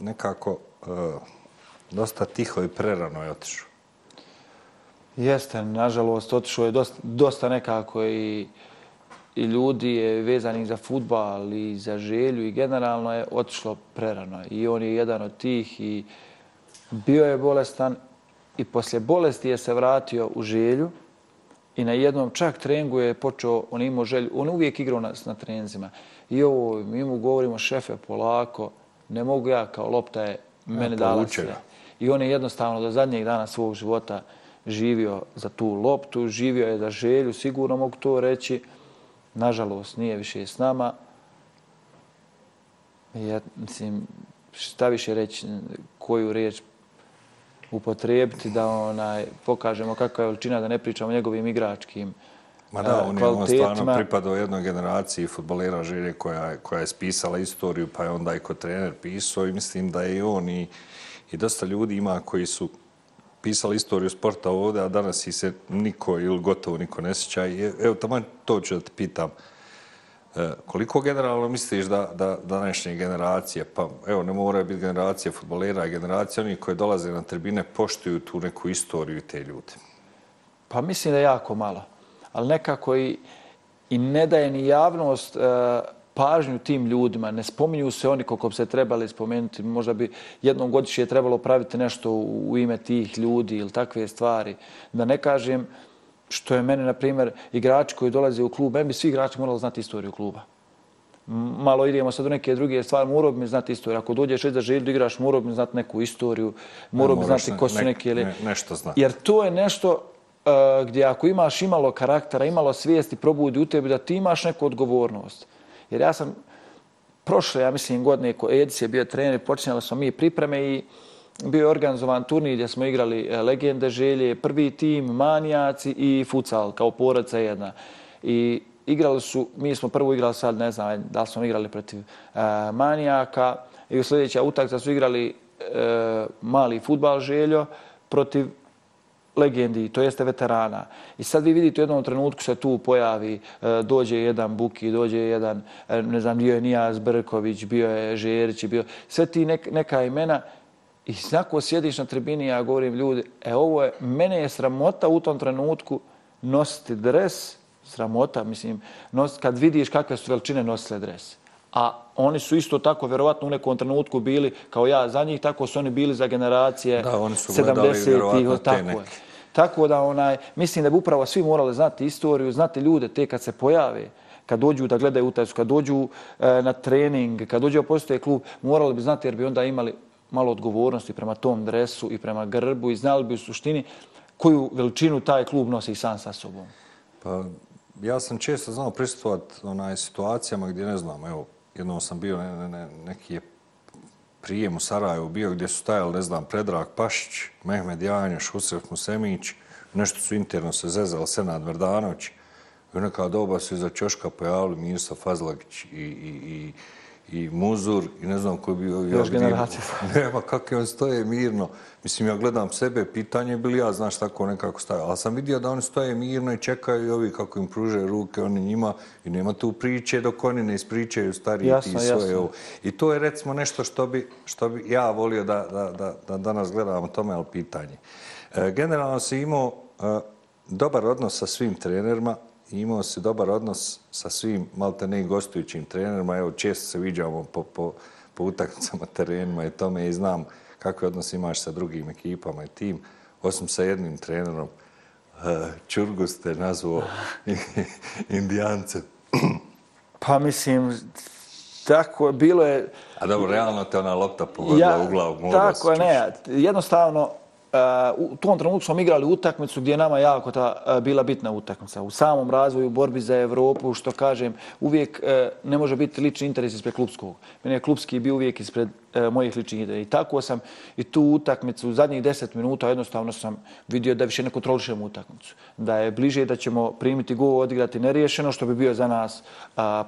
nekako uh, dosta tiho i prerano je otišao. Jeste, nažalost, otišao je dosta, dosta nekako i, i ljudi je vezanih za futbal i za želju i generalno je otišlo prerano. I on je jedan od tih i bio je bolestan i poslije bolesti je se vratio u želju i na jednom čak treningu je počeo, on imao želju, on je uvijek igrao na, na trenizima. I ovo, mi mu govorimo šefe polako, ne mogu ja kao lopta je mene dala povuče sve. I on je jednostavno do zadnjeg dana svog života živio za tu loptu, živio je za želju, sigurno mogu to reći. Nažalost, nije više s nama. Ja, mislim, šta više reći, koju riječ upotrijebiti da onaj, pokažemo kakva je veličina, da ne pričamo o njegovim igračkim Ma da, e, on je on stvarno pripadao jednoj generaciji futbolera želje koja, je- koja je spisala istoriju, pa je onda i kod trener pisao i mislim da je i on i, i dosta ljudi ima koji su pisali istoriju sporta ovdje, a danas i se niko ili gotovo niko ne sjeća. I e- evo, tamo to ću da te pitam. E, koliko generalno misliš da, da današnje generacije, pa evo ne moraju biti generacije futbolera, generacije onih koji dolaze na tribine poštuju tu neku istoriju i te ljude? Pa mislim da je jako malo. Ali nekako i, i ne daje ni javnost e, pažnju tim ljudima. Ne spominju se oni koliko bi se trebali spomenuti. Možda bi jednom godišnje trebalo praviti nešto u, ime tih ljudi ili takve stvari. Da ne kažem što je mene, na primjer, igrači koji dolaze u klub, meni bi svi igrači morali znati istoriju kluba. Malo idemo sad u neke druge stvari, morao bi mi znati istoriju. Ako dođeš već za želju da igraš, morao bi mi znati neku istoriju, morao bi znati ne- ko su nek- neki... ili- ne- nešto znati. Jer to je nešto uh, gdje ako imaš imalo karaktera, imalo svijesti, probudi u tebi da ti imaš neku odgovornost. Jer ja sam prošle, ja mislim, godine ko Edis je bio trener, počinjali smo mi pripreme i bio je organizovan turnir gdje smo igrali e, legende želje, prvi tim, manijaci i futsal kao porodca jedna. I igrali su, mi smo prvo igrali sad, ne znam da li smo igrali protiv uh, manijaka i u sljedeća utakmica su igrali uh, mali futbal željo protiv legendi, to jeste veterana. I sad vi vidite u jednom trenutku se tu pojavi, e, dođe jedan Buki, dođe jedan, e, ne znam, bio je Nijaz Brković, bio je Žerić, bio sve ti neka imena i znako sjediš na tribini, ja govorim ljudi, e ovo je, mene je sramota u tom trenutku nositi dres, sramota, mislim, nos, kad vidiš kakve su veličine nosile dres. A oni su isto tako, verovatno u nekom trenutku bili, kao ja za njih, tako su oni bili za generacije Da, oni su gledali 70-ih, vjerovatno te tako je. Tako da onaj, mislim da bi upravo svi morali znati istoriju, znati ljude te kad se pojave, kad dođu da gledaju utakmicu, kad dođu e, na trening, kad dođu postoje klub, morali bi znati jer bi onda imali malo odgovornosti prema tom dresu i prema grbu i znali bi u suštini koju veličinu taj klub nosi sam sa sobom. Pa, ja sam često znao pristupovat onaj situacijama gdje ne znam, evo, jednom sam bio ne, ne, neki je prijem u Sarajevu bio gdje su stajali, ne znam, Predrag Pašić, Mehmed Janjoš, Husref Musemić, nešto su interno se zezali, Senad Verdanović. I u neka doba su iza Ćoška pojavili Mirsa Fazlagić i, i, i, i Muzur i ne znam ko je bio. Još generacija. Nema, kako on stoje mirno. Mislim, ja gledam sebe, pitanje je bili ja, znaš, tako nekako staje. Ali sam vidio da oni stoje mirno i čekaju i ovi kako im pruže ruke, oni njima i nema tu priče dok oni ne ispričaju stariji Jasno, ti svoje. jasno. ovo. I to je recimo nešto što bi, što bi ja volio da, da, da, da danas gledamo tome, ali pitanje. E, generalno si imao e, dobar odnos sa svim trenerima, i imao si dobar odnos sa svim malte ne gostujućim trenerima. Evo, često se viđamo po, po, po utakmicama, terenima i tome i znam kakve odnose imaš sa drugim ekipama i tim. Osim sa jednim trenerom, e, Čurgu ste nazvao indijancem. Pa mislim, tako je, bilo je... A dobro, realno te ona lopta pogodila u glavu. Tako je, ne, jednostavno, u tom trenutku smo igrali utakmicu gdje je nama jako ta e, bila bitna utakmica. U samom razvoju, borbi za Evropu, što kažem, uvijek e, ne može biti lični interes ispred klubskog. Mene je klubski bio uvijek ispred e, mojih ličnih ideja. I tako sam i tu utakmicu, u zadnjih deset minuta jednostavno sam vidio da više ne kontrolišemo utakmicu. Da je bliže da ćemo primiti gol, odigrati neriješeno, što bi bio za nas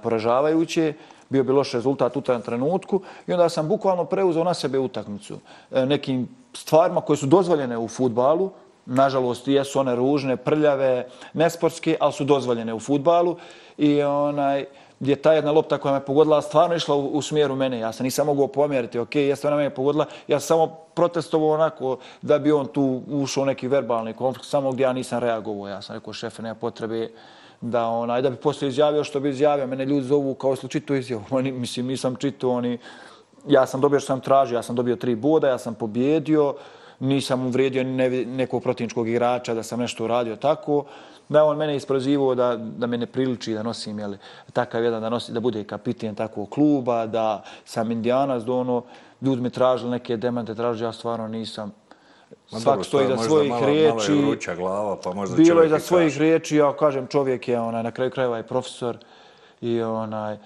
poražavajuće bio bi loš rezultat u tom trenutku i onda sam bukvalno preuzeo na sebe utakmicu nekim stvarima koje su dozvoljene u futbalu, nažalost jesu one ružne, prljave, nesportske, ali su dozvoljene u futbalu i onaj gdje ta jedna lopta koja me pogodila stvarno išla u, u smjeru mene. Ja se nisam mogao pomjeriti, ok, jeste ona me pogodila, ja sam samo protestovao onako da bi on tu ušao neki verbalni konflikt, samo gdje ja nisam reagovao. Ja sam rekao, šefe, nema potrebe, da onaj da bi posle izjavio što bi izjavio. Mene ljudi zovu kao slučito izjavu. Oni, mislim, nisam čitao, oni... Ja sam dobio što sam tražio, ja sam dobio tri boda, ja sam pobjedio, nisam uvrijedio ne, nekog protivničkog igrača da sam nešto uradio tako. Da on mene isprozivao da, da me ne priliči da nosim jeli, takav jedan da, nosi, da bude kapiten takvog kluba, da sam indijanac, da ono, ljudi mi tražili neke demante, tražili, ja stvarno nisam svak stoji za svojih malo, riječi. Malo je vruća glava, pa možda Bilo je za svojih kaže. riječi, ja kažem, čovjek je onaj, na kraju krajeva i profesor i onaj,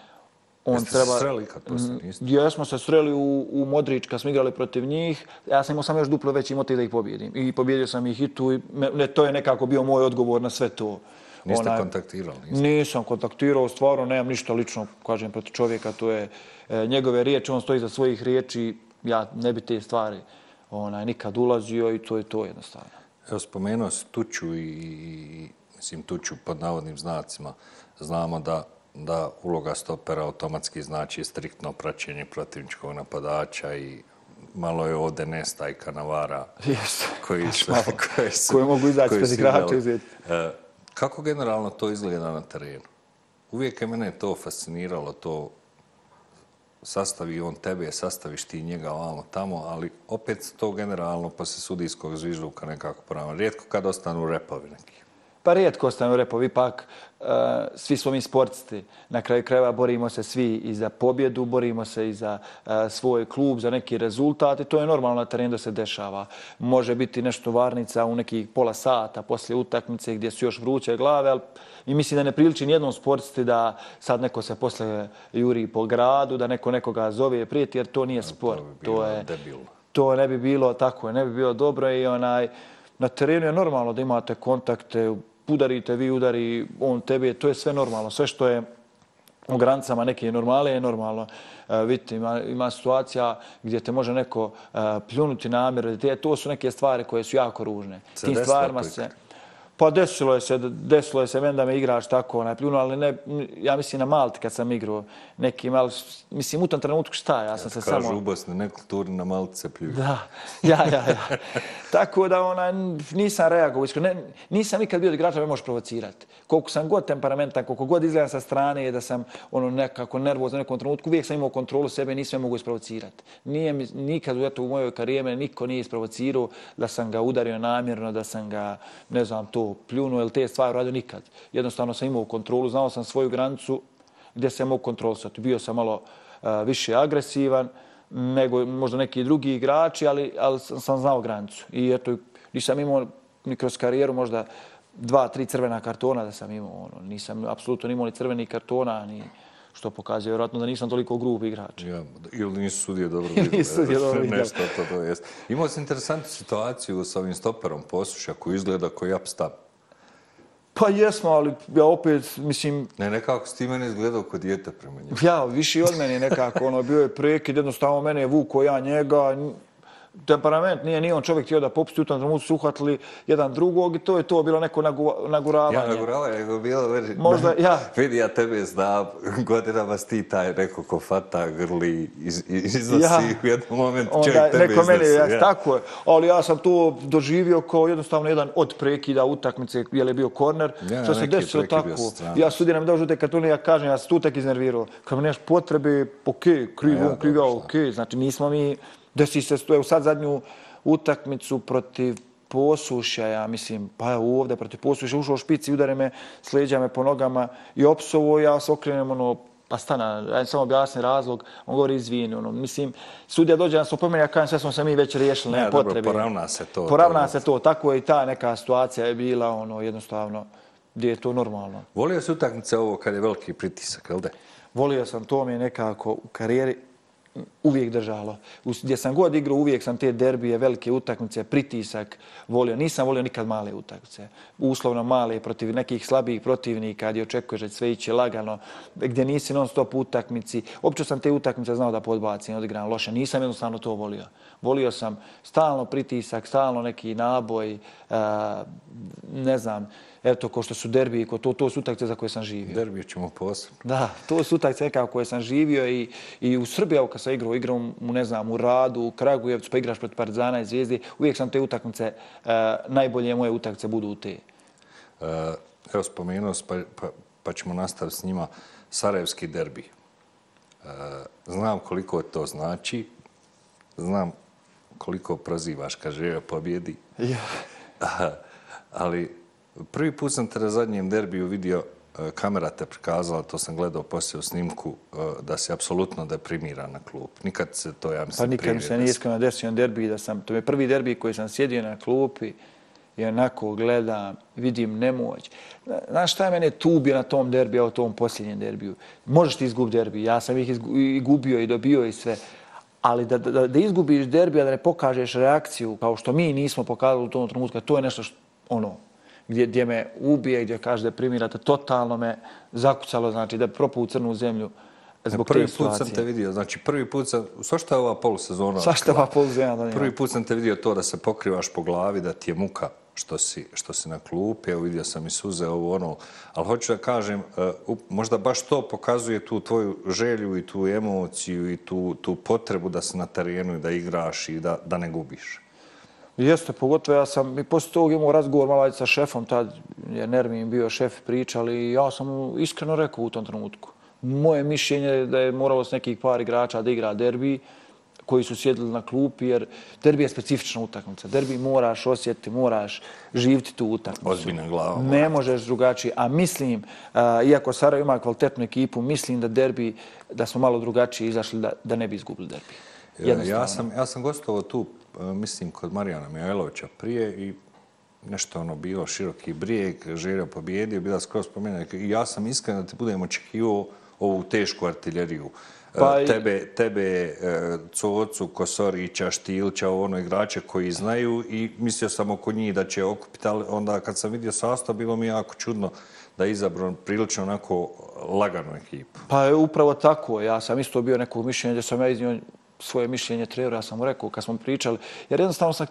on Jeste treba... se sreli kad poslije, niste? Ja smo se sreli u, u Modrić kad smo igrali protiv njih. Ja sam imao sam još duplo veći motiv da ih pobjedim. I pobjedio sam ih i tu. I ne, to je nekako bio moj odgovor na sve to. Niste onaj, kontaktirali? Niste. Nisam kontaktirao, stvarno nemam ništa lično, kažem, protiv čovjeka. To je e, njegove riječi, on stoji za svojih riječi. Ja ne bi te stvari onaj, nikad ulazio i to je to jednostavno. Evo, spomenuo si Tuću i, i mislim, Tuću pod navodnim znacima. Znamo da, da uloga stopera automatski znači striktno praćenje protivničkog napadača i malo je ovde nestaj kanavara yes. koji, su, koji, su, koji mogu izaći pred igrača. E, kako generalno to izgleda na terenu? Uvijek je mene to fasciniralo, to sastavi on tebe, sastaviš ti njega ovamo tamo, ali opet to generalno posle sudijskog zvižduka nekako pravno. Rijetko kad ostanu repovi neki. Pa rijetko ostanu repovi, pak uh, svi smo mi sportisti. Na kraju krajeva borimo se svi i za pobjedu, borimo se i za uh, svoj klub, za neki rezultat i to je normalno na terenu da se dešava. Može biti nešto varnica u nekih pola sata poslije utakmice gdje su još vruće glave, ali i mislim da ne priliči nijednom sportisti da sad neko se posle juri po gradu, da neko nekoga zove i prijeti, jer to nije sport. To, to je. To ne bi bilo tako, ne bi bilo dobro i onaj, na terenu je normalno da imate kontakte, udarite, vi udari, on tebe, to je sve normalno. Sve što je u granicama neke normale je normalno. Uh, vidite, ima, ima situacija gdje te može neko uh, pljunuti namjer. To su neke stvari koje su jako ružne. Tim stvarima se... Pa desilo je se, desilo je se meni da me igrač tako onaj pljuno, ali ne, ja mislim na Malti kad sam igrao neki mal, mislim u tom trenutku šta, ja sam ja, se kažu samo... Kažu u Bosni, neku turi na Malti se pljuju. Da, ja, ja, ja. tako da ona, nisam reagovao, ne, nisam nikad bio da igrača me može provocirati. Koliko sam god temperamentan, koliko god izgledam sa strane, da sam ono nekako nervozan u nekom trenutku, uvijek sam imao kontrolu sebe, nisam me mogu isprovocirati. Nije mi, nikad u, u mojoj karijeme niko nije isprovocirao da sam ga udario namjerno, da sam ga, ne znam, to pljunuo ili te stvari radio nikad. Jednostavno sam imao kontrolu, znao sam svoju granicu gdje sam mogu kontrolisati. Bio sam malo e, više agresivan nego možda neki drugi igrači, ali, ali sam, sam znao granicu. I eto, nisam imao ni kroz karijeru možda dva, tri crvena kartona da sam imao. Ono. Nisam apsolutno imao ni crveni kartona, ni što pokazuje vjerojatno da nisam toliko grub igrač. Ja, ili nisu sudije dobro vidio. nisu sudije dobro vidio. Nešto to, to jest. Imao sam interesantnu situaciju s ovim stoperom posuša koji izgleda koji upstap. Pa jesmo, ali ja opet, mislim... Ne, nekako si ti mene izgledao kod djeta prema njegu. Ja, više od mene nekako, ono, bio je prekid, jednostavno mene je vuko ja njega, temperament, nije ni on čovjek htio da popusti u tom trenutku su uhvatili jedan drugog i to je to bilo neko naguravanje. Ja, naguravanje, nego bilo, veri, Možda, ja. Vidi, ja tebe znam, godinama ti taj neko ko fata grli, iz, iznosi ja. u jednom momentu Onda, čovjek tebe neko iznosi. Mene, ja, Tako je, ali ja sam to doživio kao jednostavno jedan od prekida utakmice, je li bio korner, ja, što se desilo tako. Ja sudiram da užute kartune, ja kažem, ja sam tu tek iznervirao. Kad mi neš potrebe, okej, okay, krivo, ja, krivo, okej, okay. znači nismo mi desi se evo sad zadnju utakmicu protiv posušja, ja mislim, pa evo ovdje protiv posušja, ušao u špici, udare me, sleđa me po nogama i opsovo, ja se okrenem, ono, Pa stana, ajde samo objasni razlog, on govori izvini, ono, mislim, sudija dođe nas upomeni, ja kažem, sve smo se mi već riješili, nema potrebe. Dobro, poravna se to. Poravna se to, tako je i ta neka situacija je bila, ono, jednostavno, gdje je to normalno. Volio se utakmice ovo kad je veliki pritisak, jel da? Volio sam, to mi je nekako u karijeri, uvijek držalo. Gdje sam god igrao, uvijek sam te derbije, velike utakmice, pritisak volio. Nisam volio nikad male utakmice. Uslovno male protiv nekih slabijih protivnika, gdje očekuješ da sve iće lagano, gdje nisi non stop utakmici. Opće sam te utakmice znao da podbacim, odigram loše. Nisam jednostavno to volio. Volio sam stalno pritisak, stalno neki naboj, ne znam, eto, ko što su derbi, ko to, to su utakce za koje sam živio. Derbi ćemo posebno. Da, to su utakce kao koje sam živio i, i u Srbiji, evo kad sam igrao, igrao u, ne znam, u Radu, u Kragujevcu, pa igraš protiv Partizana i Zvijezdi, uvijek sam te utakmice, uh, najbolje moje utakce budu u te. Uh, evo, spomenuo pa, pa, pa ćemo nastaviti s njima. Sarajevski derbi. Uh, znam koliko to znači, znam koliko prozivaš kad žive pobjedi. Ja. ali Prvi put sam te na zadnjem derbiju vidio, e, kamera te prikazala, to sam gledao poslije u snimku, e, da si apsolutno deprimiran na klub. Nikad se to, ja mislim, Pa nikad mi se nije iskreno desio na derbiji, da sam, to je prvi derbij koji sam sjedio na klupi i onako gledam, vidim nemoć. Znaš šta je mene tubio na tom derbiju, u tom posljednjem derbiju? Možeš ti izgubiti derbij, ja sam ih izgubio i dobio i sve. Ali da, da, da izgubiš derbija, da ne pokažeš reakciju, kao što mi nismo pokazali u tom trenutku, to je nešto što, ono, gdje, gdje me ubije, gdje kaže da primirate, totalno me zakucalo, znači da propu u crnu zemlju zbog prvi te put sam te vidio, znači prvi put sam, sva što je ova polusezona? Sva što je ova polusezona? Prvi put sam te vidio to da se pokrivaš po glavi, da ti je muka što si, što si na klupi, evo vidio sam i suze ovo ono, ali hoću da kažem, uh, možda baš to pokazuje tu tvoju želju i tu emociju i tu, tu potrebu da se na terenu i da igraš i da, da ne gubiš. Jeste, pogotovo ja sam i poslije tog imao razgovor malo sa šefom, tad je Nermin bio šef pričali i ja sam iskreno rekao u tom trenutku. Moje mišljenje je da je moralo s nekih par igrača da igra derbi koji su sjedili na klupi, jer derbi je specifična utakmica. Derbi moraš osjetiti, moraš živiti tu utakmicu. Ozbiljna glava. Ne možeš drugačije. A mislim, iako Sarajevo ima kvalitetnu ekipu, mislim da derbi, da smo malo drugačije izašli da, da ne bi izgubili derbi. Ja sam, ja sam gostovo tu mislim, kod Marijana Mihajlovića prije i nešto ono bilo široki brijeg, želio pobjedio, bila skoro spomenuo. I ja sam iskren da ti budem očekivao ovu tešku artiljeriju. E, pa tebe, tebe e, Cocu, Kosorića, Štilća, ono igrače koji znaju i mislio sam oko njih da će okupiti, ali onda kad sam vidio sastav, bilo mi jako čudno da je izabran prilično onako laganu ekipu. Pa je upravo tako. Ja sam isto bio nekog mišljenja gdje sam ja iznio svoje mišljenje treneru, ja sam mu rekao kad smo pričali, jer jednostavno sam,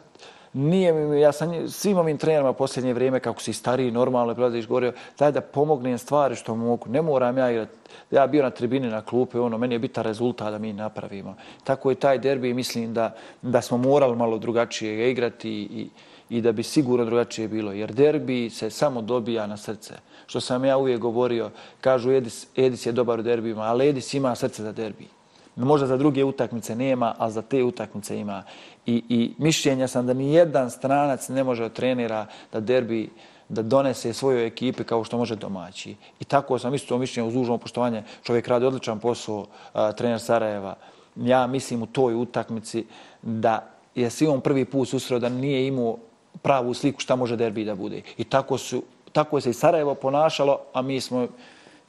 nije mi, ja sam svim ovim trenerima posljednje vrijeme, kako si stariji, normalno, prelaziš govorio, daj da pomognem stvari što mogu, ne moram ja igrati, ja bio na tribini na klupe, ono, meni je bitan rezultat da mi napravimo. Tako je taj derbi, mislim da, da smo morali malo drugačije igrati i, i da bi sigurno drugačije bilo, jer derbi se samo dobija na srce. Što sam ja uvijek govorio, kažu Edis, Edis je dobar u derbima, ali Edis ima srce za derbi. Možda za druge utakmice nema, a za te utakmice ima. I, i mišljenja sam da ni jedan stranac ne može od trenera da derbi da donese svojoj ekipi kao što može domaći. I tako sam isto mišljenja uz dužno poštovanje. Čovjek radi odličan posao, a, trener Sarajeva. Ja mislim u toj utakmici da je svi on prvi put susreo da nije imao pravu sliku šta može derbi da bude. I tako, su, tako se i Sarajevo ponašalo, a mi smo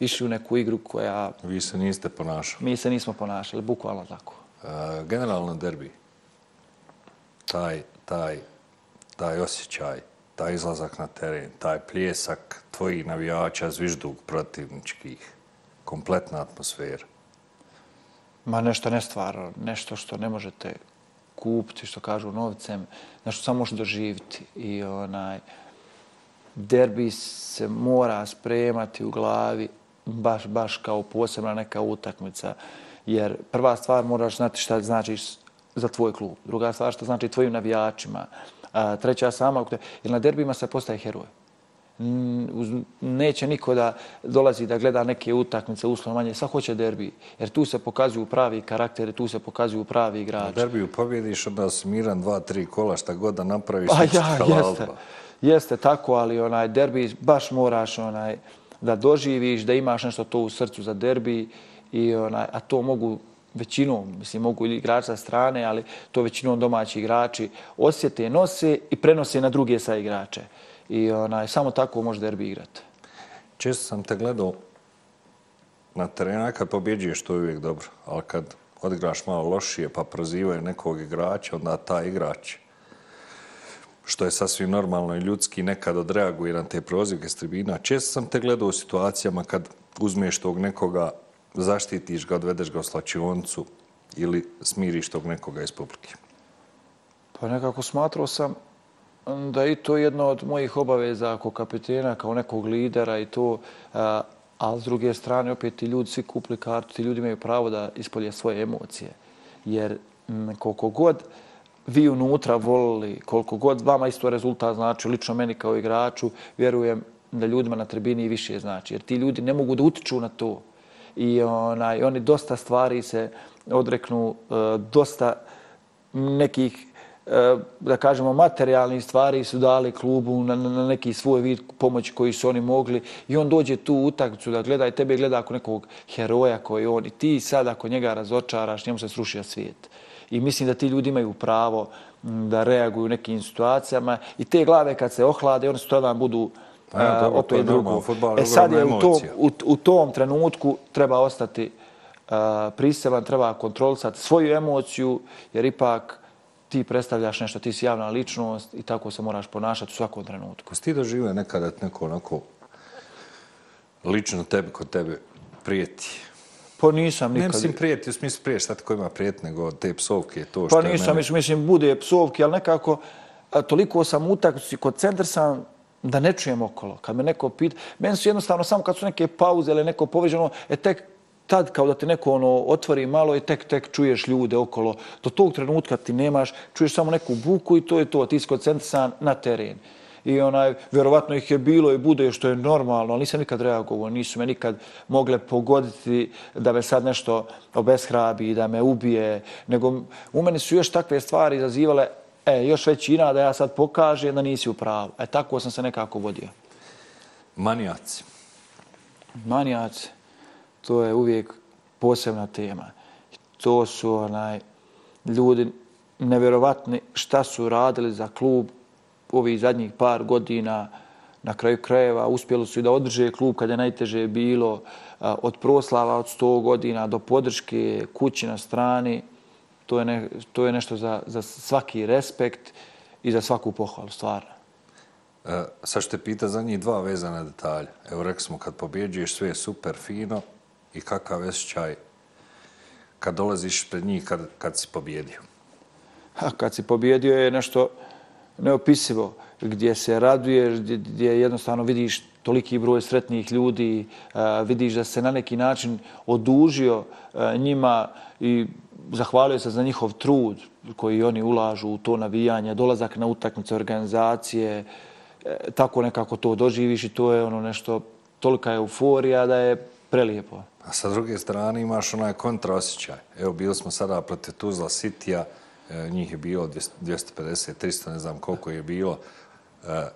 išli u neku igru koja... Vi se niste ponašali. Mi se nismo ponašali, bukvalno tako. Uh, generalno derbi, taj, taj, taj osjećaj, taj izlazak na teren, taj pljesak tvojih navijača, zviždug protivničkih, kompletna atmosfera. Ma nešto nestvarno, nešto što ne možete kupiti, što kažu novcem, nešto samo možete doživiti. I onaj, derbi se mora spremati u glavi baš, baš kao posebna neka utakmica. Jer prva stvar moraš znati šta znači za tvoj klub. Druga stvar što znači tvojim navijačima. A, treća sama, jer na derbima se postaje heroj. Neće niko da dolazi da gleda neke utakmice uslovno manje. Sva hoće derbi. Jer tu se pokazuju pravi karakteri, tu se pokazuju pravi igrači. Na derbiju pobjediš od nas miran dva, tri kola, šta god da napraviš. Pa ja, jeste. Jeste tako, ali onaj derbi baš moraš onaj, da doživiš, da imaš nešto to u srcu za derbi I, onaj, a to mogu većinom, mislim, mogu i igrači sa strane, ali to većinom domaći igrači osjete, nose i prenose na druge sa igrače. I onaj, samo tako može derbi igrati. Često sam te gledao na terenu, kad pobjeđuješ, to je uvijek dobro. Ali kad odigraš malo lošije, pa prozivaju nekog igrača, onda ta igrač, što je sasvim normalno i ljudski, nekad odreaguje na te prozivke s tribina. Često sam te gledao u situacijama kad uzmeš tog nekoga, zaštitiš ga, odvedeš ga u slačioncu ili smiriš tog nekoga iz publike. Pa nekako smatrao sam da i to jedno od mojih obaveza kao kapitena, kao nekog lidera i to, a s druge strane opet ti ljudi svi kupli kartu, ti ljudi imaju pravo da ispolje svoje emocije. Jer koliko god vi unutra volili, koliko god vama isto rezultat znači, lično meni kao igraču, vjerujem da ljudima na tribini više znači. Jer ti ljudi ne mogu da utiču na to. I onaj, oni dosta stvari se odreknu, e, dosta nekih e, da kažemo, materijalni stvari su dali klubu na, na neki svoj vid pomoći koji su oni mogli i on dođe tu utakmicu da gleda i tebe gleda ako nekog heroja koji on i ti sad ako njega razočaraš, njemu se srušio svijet. I mislim da ti ljudi imaju pravo da reaguju u nekim situacijama i te glave kad se ohlade, oni su tada budu pa ja, dobro, opet drugo. E sad je u tom, u, u tom trenutku treba ostati uh, priseban, treba kontrolisati svoju emociju, jer ipak ti predstavljaš nešto, ti si javna ličnost i tako se moraš ponašati u svakom trenutku. Si ti doživio nekada neko onako lično tebi kod tebe prijeti? Pa nisam nikad. Ne mislim prijeti, u smislu prijeti šta tako ima prijeti, nego te psovke, to pa što pa nisam, mene... mislim, bude psovke, ali nekako a, toliko sam utakci kod centra sam da ne čujem okolo. Kad me neko pita, meni su jednostavno samo kad su neke pauze ili neko povređeno, e tek tad kao da te neko ono otvori malo i tek tek čuješ ljude okolo. Do tog trenutka ti nemaš, čuješ samo neku buku i to je to, ti si na teren. I onaj, vjerovatno ih je bilo i bude što je normalno, ali nisam nikad reagovao, nisu me nikad mogle pogoditi da me sad nešto obeshrabi i da me ubije, nego u meni su još takve stvari izazivale, e, još većina da ja sad pokažem da nisi u pravu. E, tako sam se nekako vodio. Manijaci. Manijaci to je uvijek posebna tema. To su onaj, ljudi nevjerovatni šta su radili za klub ovih zadnjih par godina na kraju krajeva. Uspjeli su i da održe klub kada je najteže bilo od proslava od 100 godina do podrške kući na strani. To je, ne, to je nešto za, za svaki respekt i za svaku pohvalu, stvarno. E, sad ću te pita za njih dva vezana detalja. Evo rekli smo kad pobjeđuješ sve je super, fino, i kakav osjećaj kad dolaziš pred njih kad, kad si pobjedio? Ha, kad si pobjedio je nešto neopisivo, gdje se raduješ, gdje, gdje jednostavno vidiš toliki broj sretnih ljudi, a, vidiš da se na neki način odužio a, njima i zahvalio se za njihov trud koji oni ulažu u to navijanje, dolazak na utakmice organizacije, e, tako nekako to doživiš i to je ono nešto, tolika euforija da je prelijepo. A sa druge strane imaš onaj kontraosjećaj. Evo, bili smo sada protiv Tuzla Sitija, njih je bilo 250, 300, ne znam koliko je bilo. E,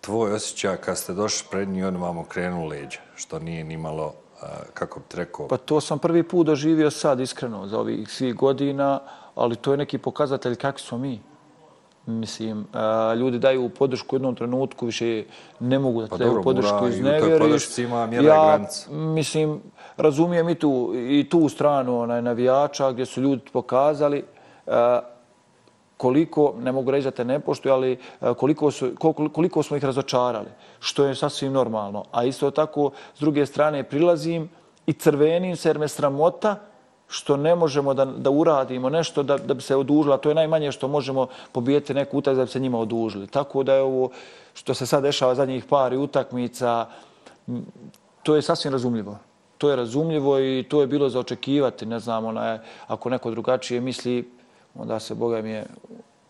tvoj osjećaj kad ste došli pred njih, oni vam okrenu leđa, što nije ni malo, e, kako bi rekao... Pa to sam prvi put doživio sad, iskreno, za ovih svih godina, ali to je neki pokazatelj kakvi smo mi. Mislim, a, ljudi daju podršku u jednom trenutku, više ne mogu da pa daju podršku iz nevjeriš. Ja, mislim, razumijem i tu, i tu stranu onaj, navijača gdje su ljudi pokazali koliko, ne mogu reći da te ne poštuju, ali e, koliko, su, koliko, koliko smo ih razočarali, što je sasvim normalno. A isto tako, s druge strane, prilazim i crvenim se jer me sramota, što ne možemo da, da uradimo nešto da, da bi se odužila. To je najmanje što možemo pobijeti neku utak da bi se njima odužili. Tako da je ovo što se sad dešava zadnjih pari utakmica, to je sasvim razumljivo. To je razumljivo i to je bilo za očekivati. Ne znam, ona je, ako neko drugačije misli, onda se, Boga mi je,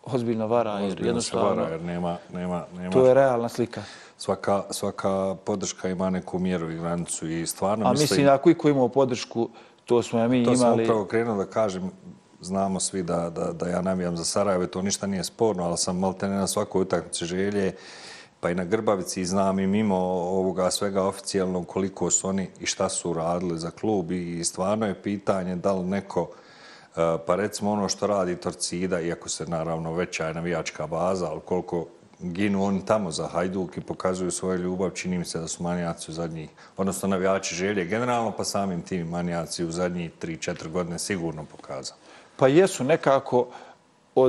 ozbiljno vara. Ozbiljno jer jednostavno, se vara jer nema, nema, nema... To je realna slika. Svaka, svaka podrška ima neku mjeru i granicu i stvarno A mislim... A mislim, ako iko imao podršku, to smo mi to imali... To sam upravo krenuo da kažem, znamo svi da, da, da ja navijam za Sarajevo, to ništa nije sporno, ali sam malo na svakoj utakmici želje pa i na Grbavici znam i mimo ovoga svega oficijalno koliko su oni i šta su radili za klub i stvarno je pitanje da li neko, e, E, pa recimo ono što radi Torcida, iako se naravno veća je navijačka baza, ali koliko ginu oni tamo za Hajduk i pokazuju svoju ljubav, čini mi se da su manijaci u zadnjih, odnosno navijači želje generalno, pa samim tim manijaci u zadnjih 3-4 godine sigurno pokazali. Pa jesu nekako,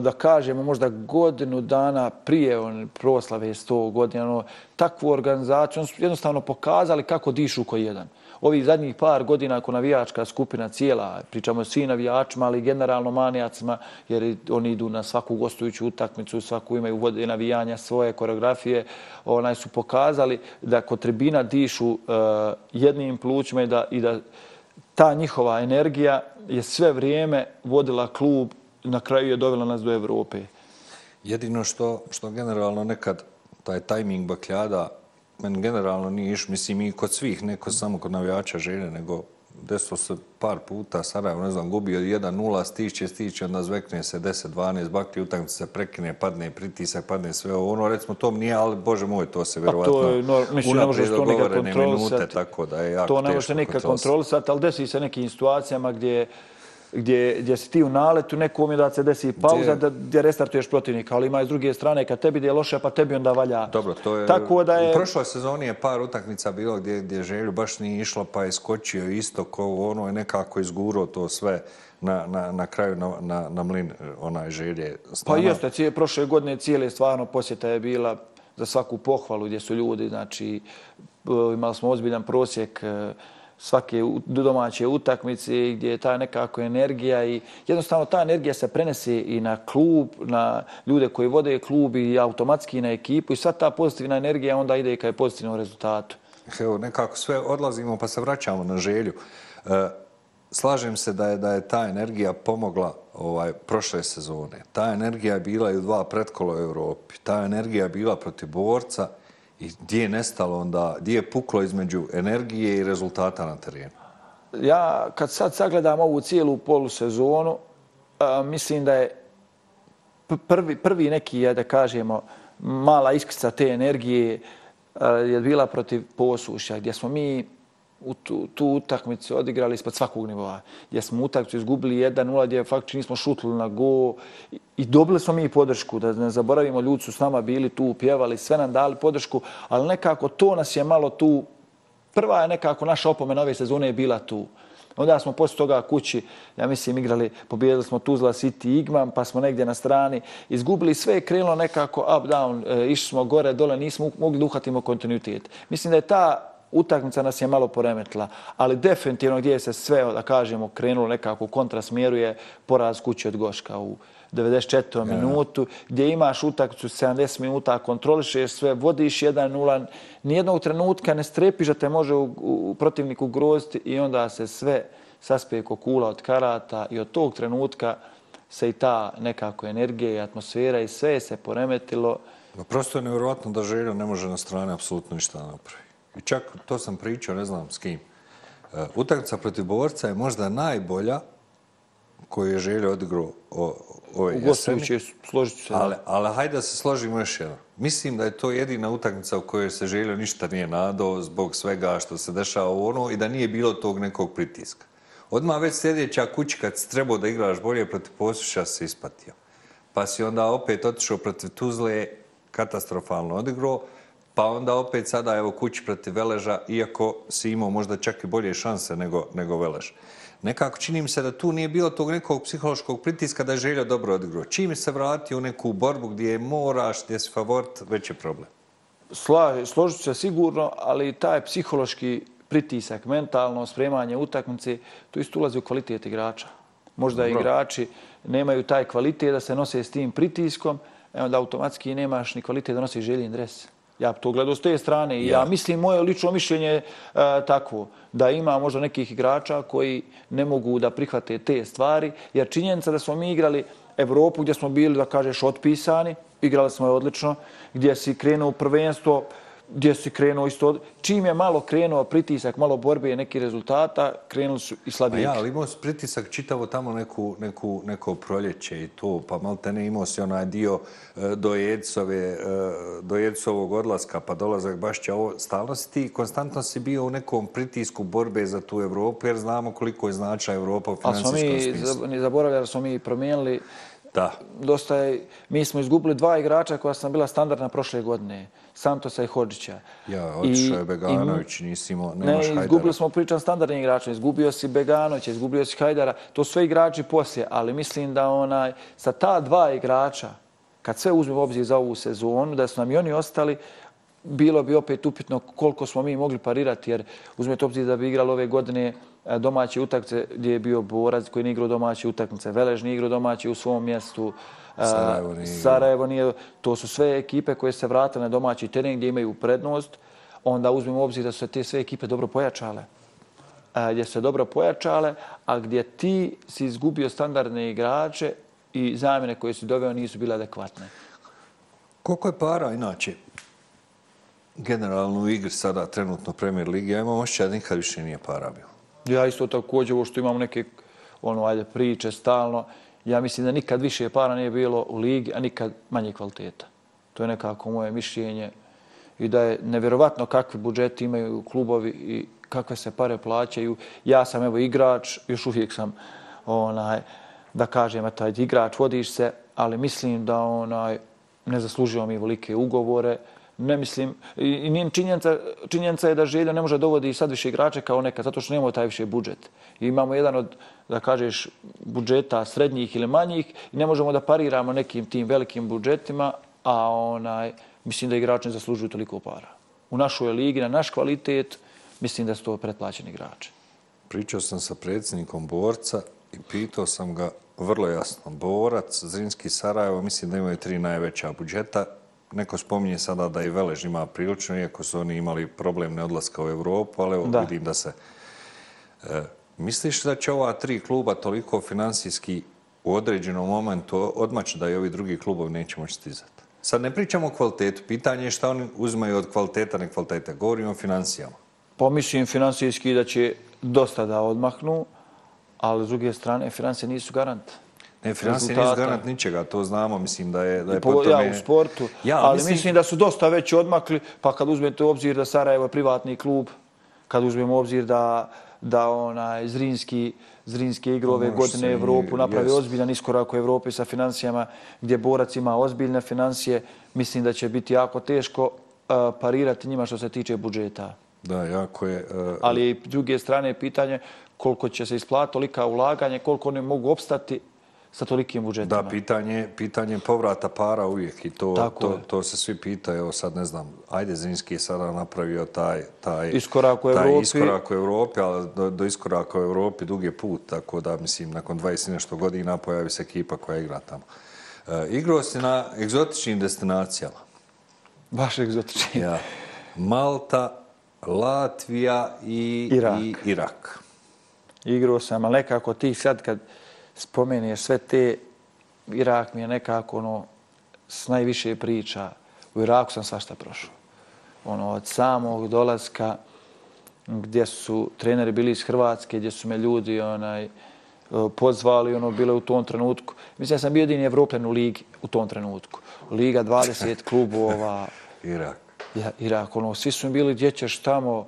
da kažemo, možda godinu dana prije on, proslave 100 godina, ono, takvu organizaciju, oni su jednostavno pokazali kako dišu koji jedan. Ovih zadnjih par godina ako navijačka skupina cijela, pričamo o navijačima, ali generalno manijacima, jer oni idu na svaku gostujuću utakmicu, svaku imaju vode navijanja svoje koreografije, onaj su pokazali da kod tribina dišu uh, jednim plućima i da, i da ta njihova energija je sve vrijeme vodila klub na kraju je dovela nas do Evrope. Jedino što, što generalno nekad taj tajming bakljada men generalno nije iš, mislim i kod svih, neko samo kod navijača želje, nego desilo se par puta, Sarajevo, ne znam, gubio 1-0, stiće, stiće, onda zvekne se 10-12, bakli utakmice se prekine, padne pritisak, padne sve ovo. Ono, recimo, tom nije, ali, bože moj, to se vjerovatno to je, no, mislim, ne možeš to nikad kontrolisati. Minute, tako da je jako to ne možeš nikad kontrolisati, ali desi se nekim situacijama gdje gdje, gdje si ti u naletu, nekom je da se desi pauza, da, gdje restartuješ protivnika, ali ima i s druge strane, kad tebi je loše, pa tebi onda valja. Dobro, to je... Tako da je... U prošloj sezoni je par utakmica bilo gdje, gdje Želju baš nije išlo, pa je skočio isto, ko ono je nekako izguro to sve na, na, na kraju na, na, na mlin onaj Želje. Stana. Pa jeste, cije, prošle godine cijele stvarno posjeta je bila za svaku pohvalu gdje su ljudi, znači imali smo ozbiljan prosjek svake domaće utakmice gdje je ta nekako energija i jednostavno ta energija se prenese i na klub, na ljude koji vode klub i automatski na ekipu i sva ta pozitivna energija onda ide i pozitivnom rezultatu. Evo, nekako sve odlazimo pa se vraćamo na želju. E, slažem se da je da je ta energija pomogla ovaj prošle sezone. Ta energija je bila i u dva pretkola u Europi. Ta energija je bila protiv borca I gdje je nestalo onda, gdje je puklo između energije i rezultata na terenu? Ja kad sad sagledam ovu cijelu polusezonu, a, mislim da je prvi, prvi neki, ja da kažemo, mala iskrica te energije a, je bila protiv posuša, gdje smo mi u tu, tu utakmicu odigrali ispod svakog nivoa. Gdje smo utakmicu izgubili 1-0, gdje faktički nismo šutili na go i, dobili smo mi podršku. Da ne zaboravimo, ljudi su s nama bili tu, pjevali, sve nam dali podršku, ali nekako to nas je malo tu... Prva je nekako naša opomena ove sezone je bila tu. Onda smo posle toga kući, ja mislim, igrali, pobijedili smo Tuzla, City, Igman, pa smo negdje na strani. Izgubili sve je krenulo nekako up, down, e, išli smo gore, dole, nismo mogli da uhvatimo kontinuitet. Mislim da je ta utakmica nas je malo poremetila, ali definitivno gdje se sve, da kažemo, krenulo nekako u kontrasmjeru je poraz kući od Goška u 94. minutu, gdje imaš utakmicu 70 minuta, kontrolišeš sve, vodiš 1-0, nijednog trenutka ne strepiš da te može u, u protivniku groziti i onda se sve saspeje ko kula od karata i od tog trenutka se i ta nekako energija i atmosfera i sve se poremetilo. Prosto je nevjerojatno da želja ne može na strane apsolutno ništa napraviti. I čak to sam pričao, ne znam s kim. E, utakmica protiv borca je možda najbolja koju je želio odigrao ove jeseni. će složiti se. Ali, ali hajde da se složimo još jedno. Mislim da je to jedina utakmica u kojoj se želio ništa nije nadao zbog svega što se dešava u ono i da nije bilo tog nekog pritiska. Odmah već sljedeća kući kad si trebao da igraš bolje protiv posuša se ispatio. Pa si onda opet otišao protiv Tuzle, katastrofalno odigrao pa onda opet sada evo kući protiv Veleža, iako si imao možda čak i bolje šanse nego, nego Velež. Nekako čini mi se da tu nije bilo tog nekog psihološkog pritiska da je želja dobro odigrao. Čim se vratio u neku borbu gdje je moraš, gdje si favorit, već je problem. Sla, složit se sigurno, ali taj psihološki pritisak, mentalno spremanje utakmice, to isto ulazi u kvalitet igrača. Možda Dobro. igrači nemaju taj kvalitet da se nose s tim pritiskom, onda automatski nemaš ni kvalitet da nosiš željen dres. Ja to gledao s te strane i ja, ja. mislim moje lično mišljenje je takvo da ima možda nekih igrača koji ne mogu da prihvate te stvari jer činjenica da smo mi igrali Evropu gdje smo bili da kažeš otpisani, igrali smo je odlično, gdje si krenuo prvenstvo gdje si krenuo isto. Čim je malo krenuo pritisak, malo borbe i neki rezultata, krenuli su i slabije. Pa ja, ali imao si pritisak čitavo tamo neku, neku, neko proljeće i to, pa malo te ne imao si onaj dio e, do Jedcove, e, do Jedcovog odlaska, pa dolazak baš će ovo. Stalno si ti, konstantno si bio u nekom pritisku borbe za tu Evropu, jer znamo koliko je znača Evropa u financijskom smislu. Ali smo mi, zaboravljali, smo mi promijenili Da. Dosta je, mi smo izgubili dva igrača koja sam bila standardna prošle godine. Santosa i Hođića. Ja, otišao je Beganović, nisi imao, nemaš Hajdara. Ne, izgubili smo pričan standardni igrača. Izgubio si Beganovića, izgubio si Hajdara. To sve igrači poslije, ali mislim da onaj, sa ta dva igrača, kad sve uzmemo obzir za ovu sezonu, da su nam i oni ostali, bilo bi opet upitno koliko smo mi mogli parirati, jer uzmete obzir da bi igrali ove godine domaće utakmice gdje je bio Borac koji nije igrao domaće utakmice, Velež nije igrao domaće u svom mjestu, e, Sarajevo nije, Sarajevo nije. To su sve ekipe koje se vrate na domaći teren gdje imaju prednost. Onda uzmemo obzir da su se te sve ekipe dobro pojačale. E, gdje su se dobro pojačale, a gdje ti si izgubio standardne igrače i zamjene koje si doveo nisu bile adekvatne. Koliko je para inače generalno u igri sada trenutno Premier Ligi, ja imam ošće da nikad više nije para bio. Ja isto također, ovo što imam neke ono, ajde, priče stalno, ja mislim da nikad više para nije bilo u ligi, a nikad manje kvaliteta. To je nekako moje mišljenje i da je nevjerovatno kakvi budžeti imaju klubovi i kakve se pare plaćaju. Ja sam evo igrač, još uvijek sam onaj, da kažem, eto, igrač, vodiš se, ali mislim da onaj, ne zaslužio mi velike ugovore, ne mislim, i nije činjenica, činjenica je da Željo ne može dovodi sad više igrače kao nekad, zato što nemamo taj više budžet. I imamo jedan od, da kažeš, budžeta srednjih ili manjih i ne možemo da pariramo nekim tim velikim budžetima, a onaj, mislim da igrači ne zaslužuju toliko para. U našoj ligi, na naš kvalitet, mislim da su to pretplaćeni igrači. Pričao sam sa predsjednikom Borca i pitao sam ga vrlo jasno. Borac, Zrinski, Sarajevo, mislim da imaju tri najveća budžeta neko spominje sada da i Velež ima prilično, iako su oni imali problem neodlaska u Evropu, ali evo da. vidim da se... E, misliš da će ova tri kluba toliko finansijski u određenom momentu odmaći da i ovi drugi klubovi neće moći stizati? Sad ne pričamo o kvalitetu. Pitanje je šta oni uzmaju od kvaliteta, ne kvaliteta. Govorimo o financijama. Pomislim finansijski da će dosta da odmahnu, ali s druge strane, financije nisu garant. Ne, financije nisu garant ničega, to znamo, mislim da je, da je po, Ja, u sportu, ja, ali mislim... mislim da su dosta već odmakli, pa kad uzmete u obzir da Sarajevo je privatni klub, kad uzmemo u obzir da, da onaj Zrinski, Zrinski igre ove godine Evropu napravi ozbiljan iskorak u Evropi sa financijama, gdje borac ima ozbiljne financije, mislim da će biti jako teško uh, parirati njima što se tiče budžeta. Da, jako je. Uh, ali s druge strane pitanje koliko će se isplatiti tolika ulaganje, koliko oni mogu opstati sa tolikim budžetima. Da, pitanje, pitanje povrata para uvijek i to, to, to se svi pita. Evo sad ne znam, ajde Zinski je sada napravio taj, taj, iskorak u Evropi. Taj iskorak u Evropi, ali do, do iskoraka u Evropi dug je put, tako da mislim nakon 20 nešto godina pojavi se ekipa koja igra tamo. E, igrao si na egzotičnim destinacijama. Baš egzotičnim. Ja. Malta, Latvija i Irak. I Irak. Igrao sam, ali nekako ti sad kad spomeneš sve te, Irak mi je nekako ono, s najviše priča. U Iraku sam svašta prošao. Ono, od samog dolaska gdje su treneri bili iz Hrvatske, gdje su me ljudi onaj, pozvali, ono, bile u tom trenutku. Mislim, ja sam bio jedini Evropljan u ligi u tom trenutku. Liga 20 klubova. Irak. Ja, Irak, ono, svi su mi bili, gdje ćeš tamo,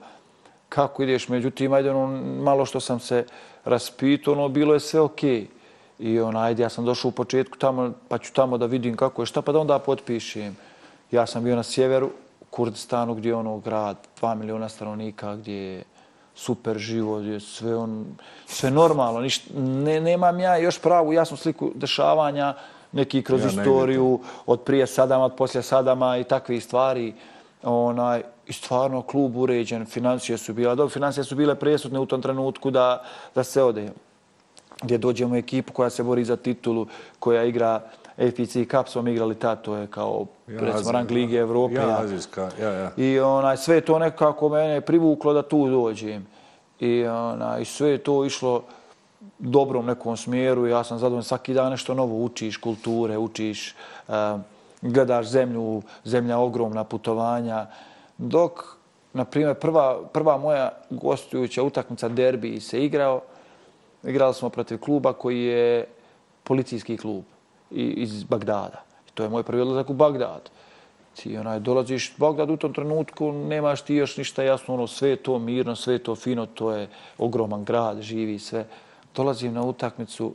kako ideš, međutim, ajde, ono, malo što sam se raspitao, ono, bilo je sve okej. Okay. I on, ajde, ja sam došao u početku tamo, pa ću tamo da vidim kako je šta, pa da onda potpišem. Ja sam bio na sjeveru, u Kurdistanu, gdje je ono grad, dva miliona stanovnika, gdje je super život, gdje je sve, on, sve normalno. Niš, ne, nemam ja još pravu jasnu sliku dešavanja, neki kroz ja, istoriju, od prije Sadama, od poslije Sadama i takve stvari. Onaj, I stvarno, klub uređen, financije su bile, dobro, financije su bile presutne u tom trenutku da, da se ode gdje dođemo ekipu koja se bori za titulu, koja igra AFC Cup, smo igrali ta, to je kao recimo rang Lige Evrope. Ja, Azijska, ja, ja. I onaj, sve to nekako mene privuklo da tu dođem. I onaj, sve to išlo dobrom nekom smjeru. Ja sam zadovoljno svaki dan nešto novo učiš, kulture, učiš, uh, gledaš zemlju, zemlja ogromna putovanja. Dok, na primjer, prva, prva moja gostujuća utakmica derbi se igrao, igrali smo protiv kluba koji je policijski klub iz Bagdada. I to je moj prvi odlazak u Bagdad. Ti onaj, dolaziš u Bagdad u tom trenutku, nemaš ti još ništa jasno, ono, sve to mirno, sve to fino, to je ogroman grad, živi sve. Dolazim na utakmicu,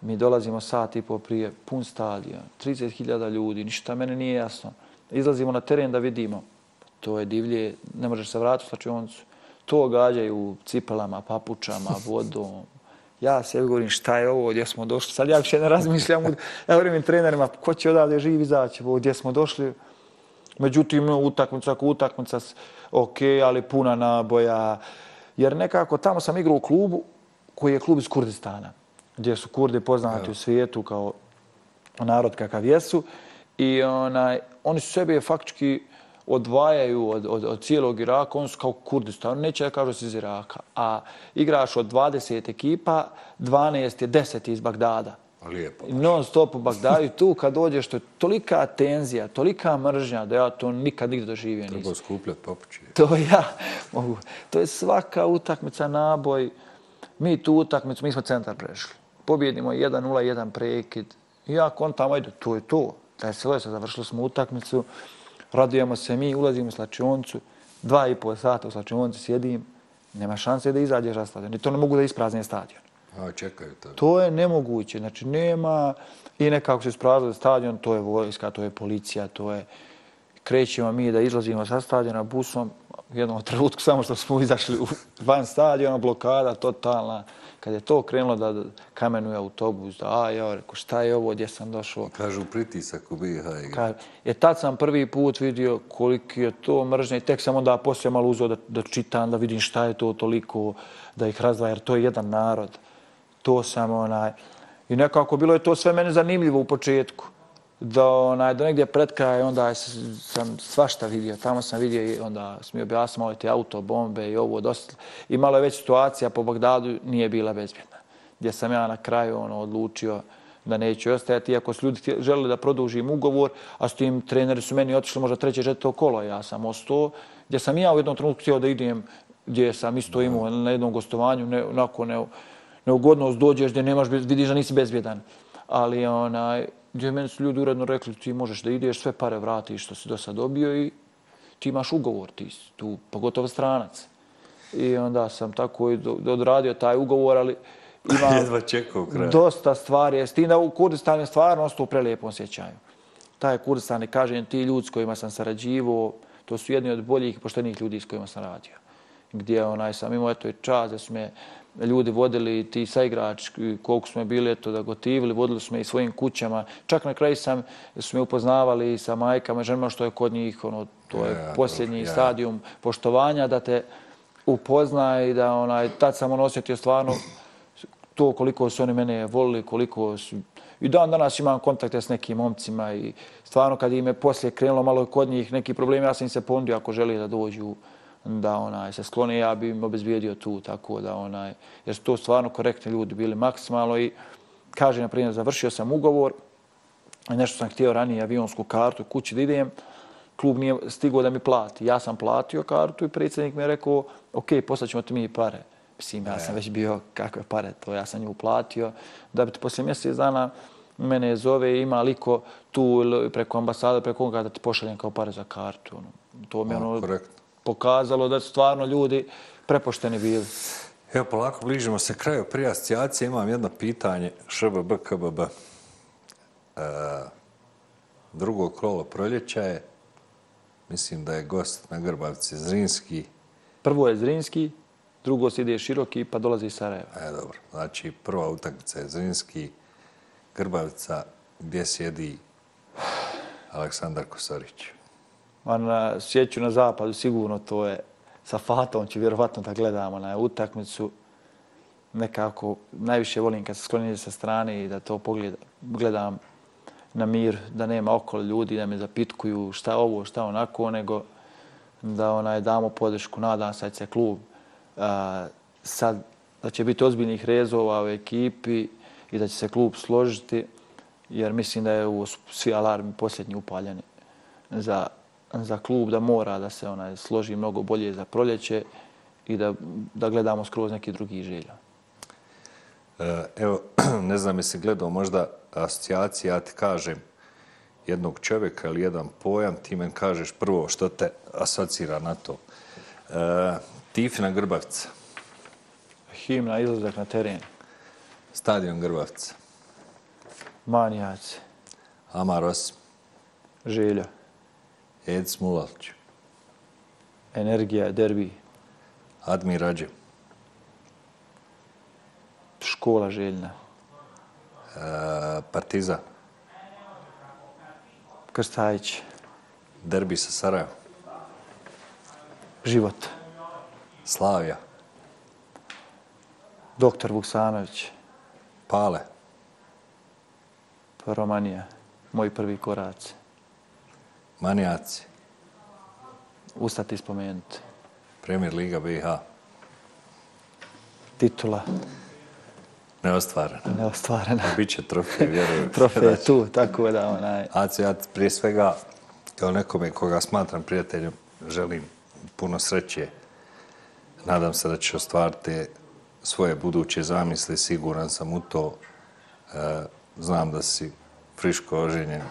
mi dolazimo sat i po prije, pun stadion, 30.000 ljudi, ništa mene nije jasno. Izlazimo na teren da vidimo, to je divlje, ne možeš se vratiti u slačioncu. To gađaju cipelama, papučama, vodom. Ja se govorim šta je ovo, gdje smo došli. Sad ja više ne razmišljam, ja govorim im trenerima, ko će odavde živ izaći, gdje smo došli. Međutim, utakmica, ako utakmica, ok, ali puna naboja. Jer nekako tamo sam igrao u klubu koji je klub iz Kurdistana gdje su Kurdi poznati u svijetu kao narod kakav jesu. I onaj, oni su sebi faktički odvajaju od, od, od cijelog Iraka, oni su kao Kurdistan, neće da kažu iz Iraka. A igraš od 20 ekipa, 12 je 10 iz Bagdada. Lijepo. Non stop u Bagdadu tu kad dođeš, to je tolika tenzija, tolika mržnja da ja to nikad nigdje doživio nisam. Treba skupljati popući. To ja mogu. To je svaka utakmica, naboj. Mi tu utakmicu, mi smo centar prešli pobjedimo 1-0, 1 prekid. I ja kontam, ajde, to je to. Da je sve se završili smo utakmicu, radujemo se mi, ulazimo u slačioncu, dva i pol sata u slačioncu sjedim, nema šanse da izađeš na stadion. I to ne mogu da isprazne stadion. A, čekaju to. To je nemoguće. Znači, nema i nekako se ispraznili stadion, to je vojska, to je policija, to je... Krećemo mi da izlazimo sa stadiona busom, jednom trenutku samo što smo izašli u van stadiona, blokada totalna kad je to krenulo da kamenuje autobus, da a ja rekao šta je ovo, gdje sam došao. Kažu pritisak u BiH. Je tad sam prvi put vidio koliko je to mržnje i tek sam onda poslije malo uzeo da, da čitam, da vidim šta je to toliko, da ih razdvaja, jer to je jedan narod. To sam onaj... I nekako bilo je to sve mene zanimljivo u početku do, onaj, do negdje pred kraj, onda sam svašta vidio. Tamo sam vidio i onda sam mi objasnio malo te auto, bombe i ovo dosta. I malo je već situacija po Bagdadu nije bila bezbjedna. Gdje sam ja na kraju ono, odlučio da neću ostajati. Iako su ljudi želeli da produžim ugovor, a s tim treneri su meni otišli možda treće, četvrto kolo, ja sam ostao. Gdje sam ja u jednom trenutku htio da idem, gdje sam isto imao na jednom gostovanju, ne, onako ne, neugodnost dođeš gdje nemaš, vidiš da nisi bezbjedan. Ali onaj, gdje meni su ljudi uredno rekli ti možeš da ideš, sve pare vratiš što si do sad dobio i ti imaš ugovor, ti si tu pogotovo stranac. I onda sam tako i odradio taj ugovor, ali ima čekao dosta stvari. S tim da u Kurdistanu je stvarno ostao u prelijepom sjećanju. Taj Kurdistan je, kažem, ti ljudi s kojima sam sarađivo, to su jedni od boljih i poštenih ljudi s kojima sam radio. Gdje onaj, sam imao eto i čast da su me ljudi vodili ti saigrač, koliko smo bili eto, da gotivili, vodili smo i svojim kućama. Čak na kraju sam, su me upoznavali sa majkama, ženima što je kod njih, ono, to je ja, posljednji ja. stadijum poštovanja, da te upozna i da onaj, tad sam on osjetio stvarno to koliko su oni mene volili, koliko su... I dan danas imam kontakte s nekim momcima i stvarno kad im je poslije krenulo malo kod njih neki problem, ja sam im se pondio ako želi da dođu da onaj se sklone, ja bi im obezbijedio tu, tako da onaj, jer su to stvarno korektni ljudi bili maksimalno i kaže, na primjer, završio sam ugovor, nešto sam htio ranije avionsku kartu kući da idem, klub nije stigao da mi plati. Ja sam platio kartu i predsjednik mi je rekao, ok, poslaćemo ti mi pare. Mislim, ja sam već bio kakve pare, to ja sam nju platio. Da bi poslije mjesec dana mene zove, ima liko tu preko ambasada, preko koga da ti pošaljem kao pare za kartu. Ono. To mi je ono, pokazalo da su stvarno ljudi prepošteni bili. Evo, polako bližimo se kraju prije asocijacije. Imam jedno pitanje. ŠBB, KBB. E, drugo krolo proljeća je, mislim da je gost na Grbavci Zrinski. Prvo je Zrinski, drugo se ide Široki, pa dolazi iz Sarajeva. E, dobro. Znači, prva utakmica je Zrinski, Grbavica, gdje sjedi Aleksandar Kosorić na sjeću na zapadu, sigurno to je sa Fatom, će vjerovatno da gledamo na utakmicu. Nekako najviše volim kad se sklonim sa strane i da to pogledam, gledam na mir, da nema okolo ljudi, da me zapitkuju šta ovo, šta onako, nego da onaj, damo podršku, nadam se će klub a, sad da će biti ozbiljnih rezova u ekipi i da će se klub složiti, jer mislim da je ovo svi alarmi posljednji upaljeni za za klub da mora da se onaj složi mnogo bolje za proljeće i da, da gledamo skroz neki drugi želja. E, evo, ne znam jesi gledao možda asocijacija, ja ti kažem jednog čovjeka ili jedan pojam, ti men kažeš prvo što te asocira na to. E, Tifina Grbavca. Himna, izlazak na teren. Stadion Grbavca. Manijaci. Amar Osim. Želja. Ed Smulalić. Energija, derbi. Admir Rađev. Škola željna. E, Partizan. Krstajić. Derbi sa Sarajevom. Život. Slavija. Doktor Vuksanović. Pale. Romanija. Moji prvi koraci. Manijaci. Ustati i spomenuti. Premier Liga BiH. Titula. Neostvarena. Neostvarena. Biće trofej, vjerujem. Trofej je tu, tako da onaj... Aco, ja prije svega, kao nekome koga smatram prijateljem, želim puno sreće. Nadam se da ćeš ostvariti svoje buduće zamisli, siguran sam u to. E, znam da si friško oženjen,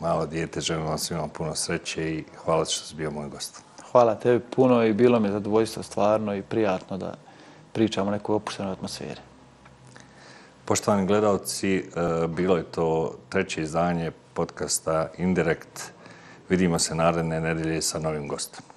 malo dijete, želim vam svima puno sreće i hvala što si bio moj gost. Hvala tebi puno i bilo mi zadovoljstvo stvarno i prijatno da pričamo o nekoj opuštenoj atmosferi. Poštovani gledalci, e, bilo je to treće izdanje podcasta Indirekt. Vidimo se naredne nedelje sa novim gostom.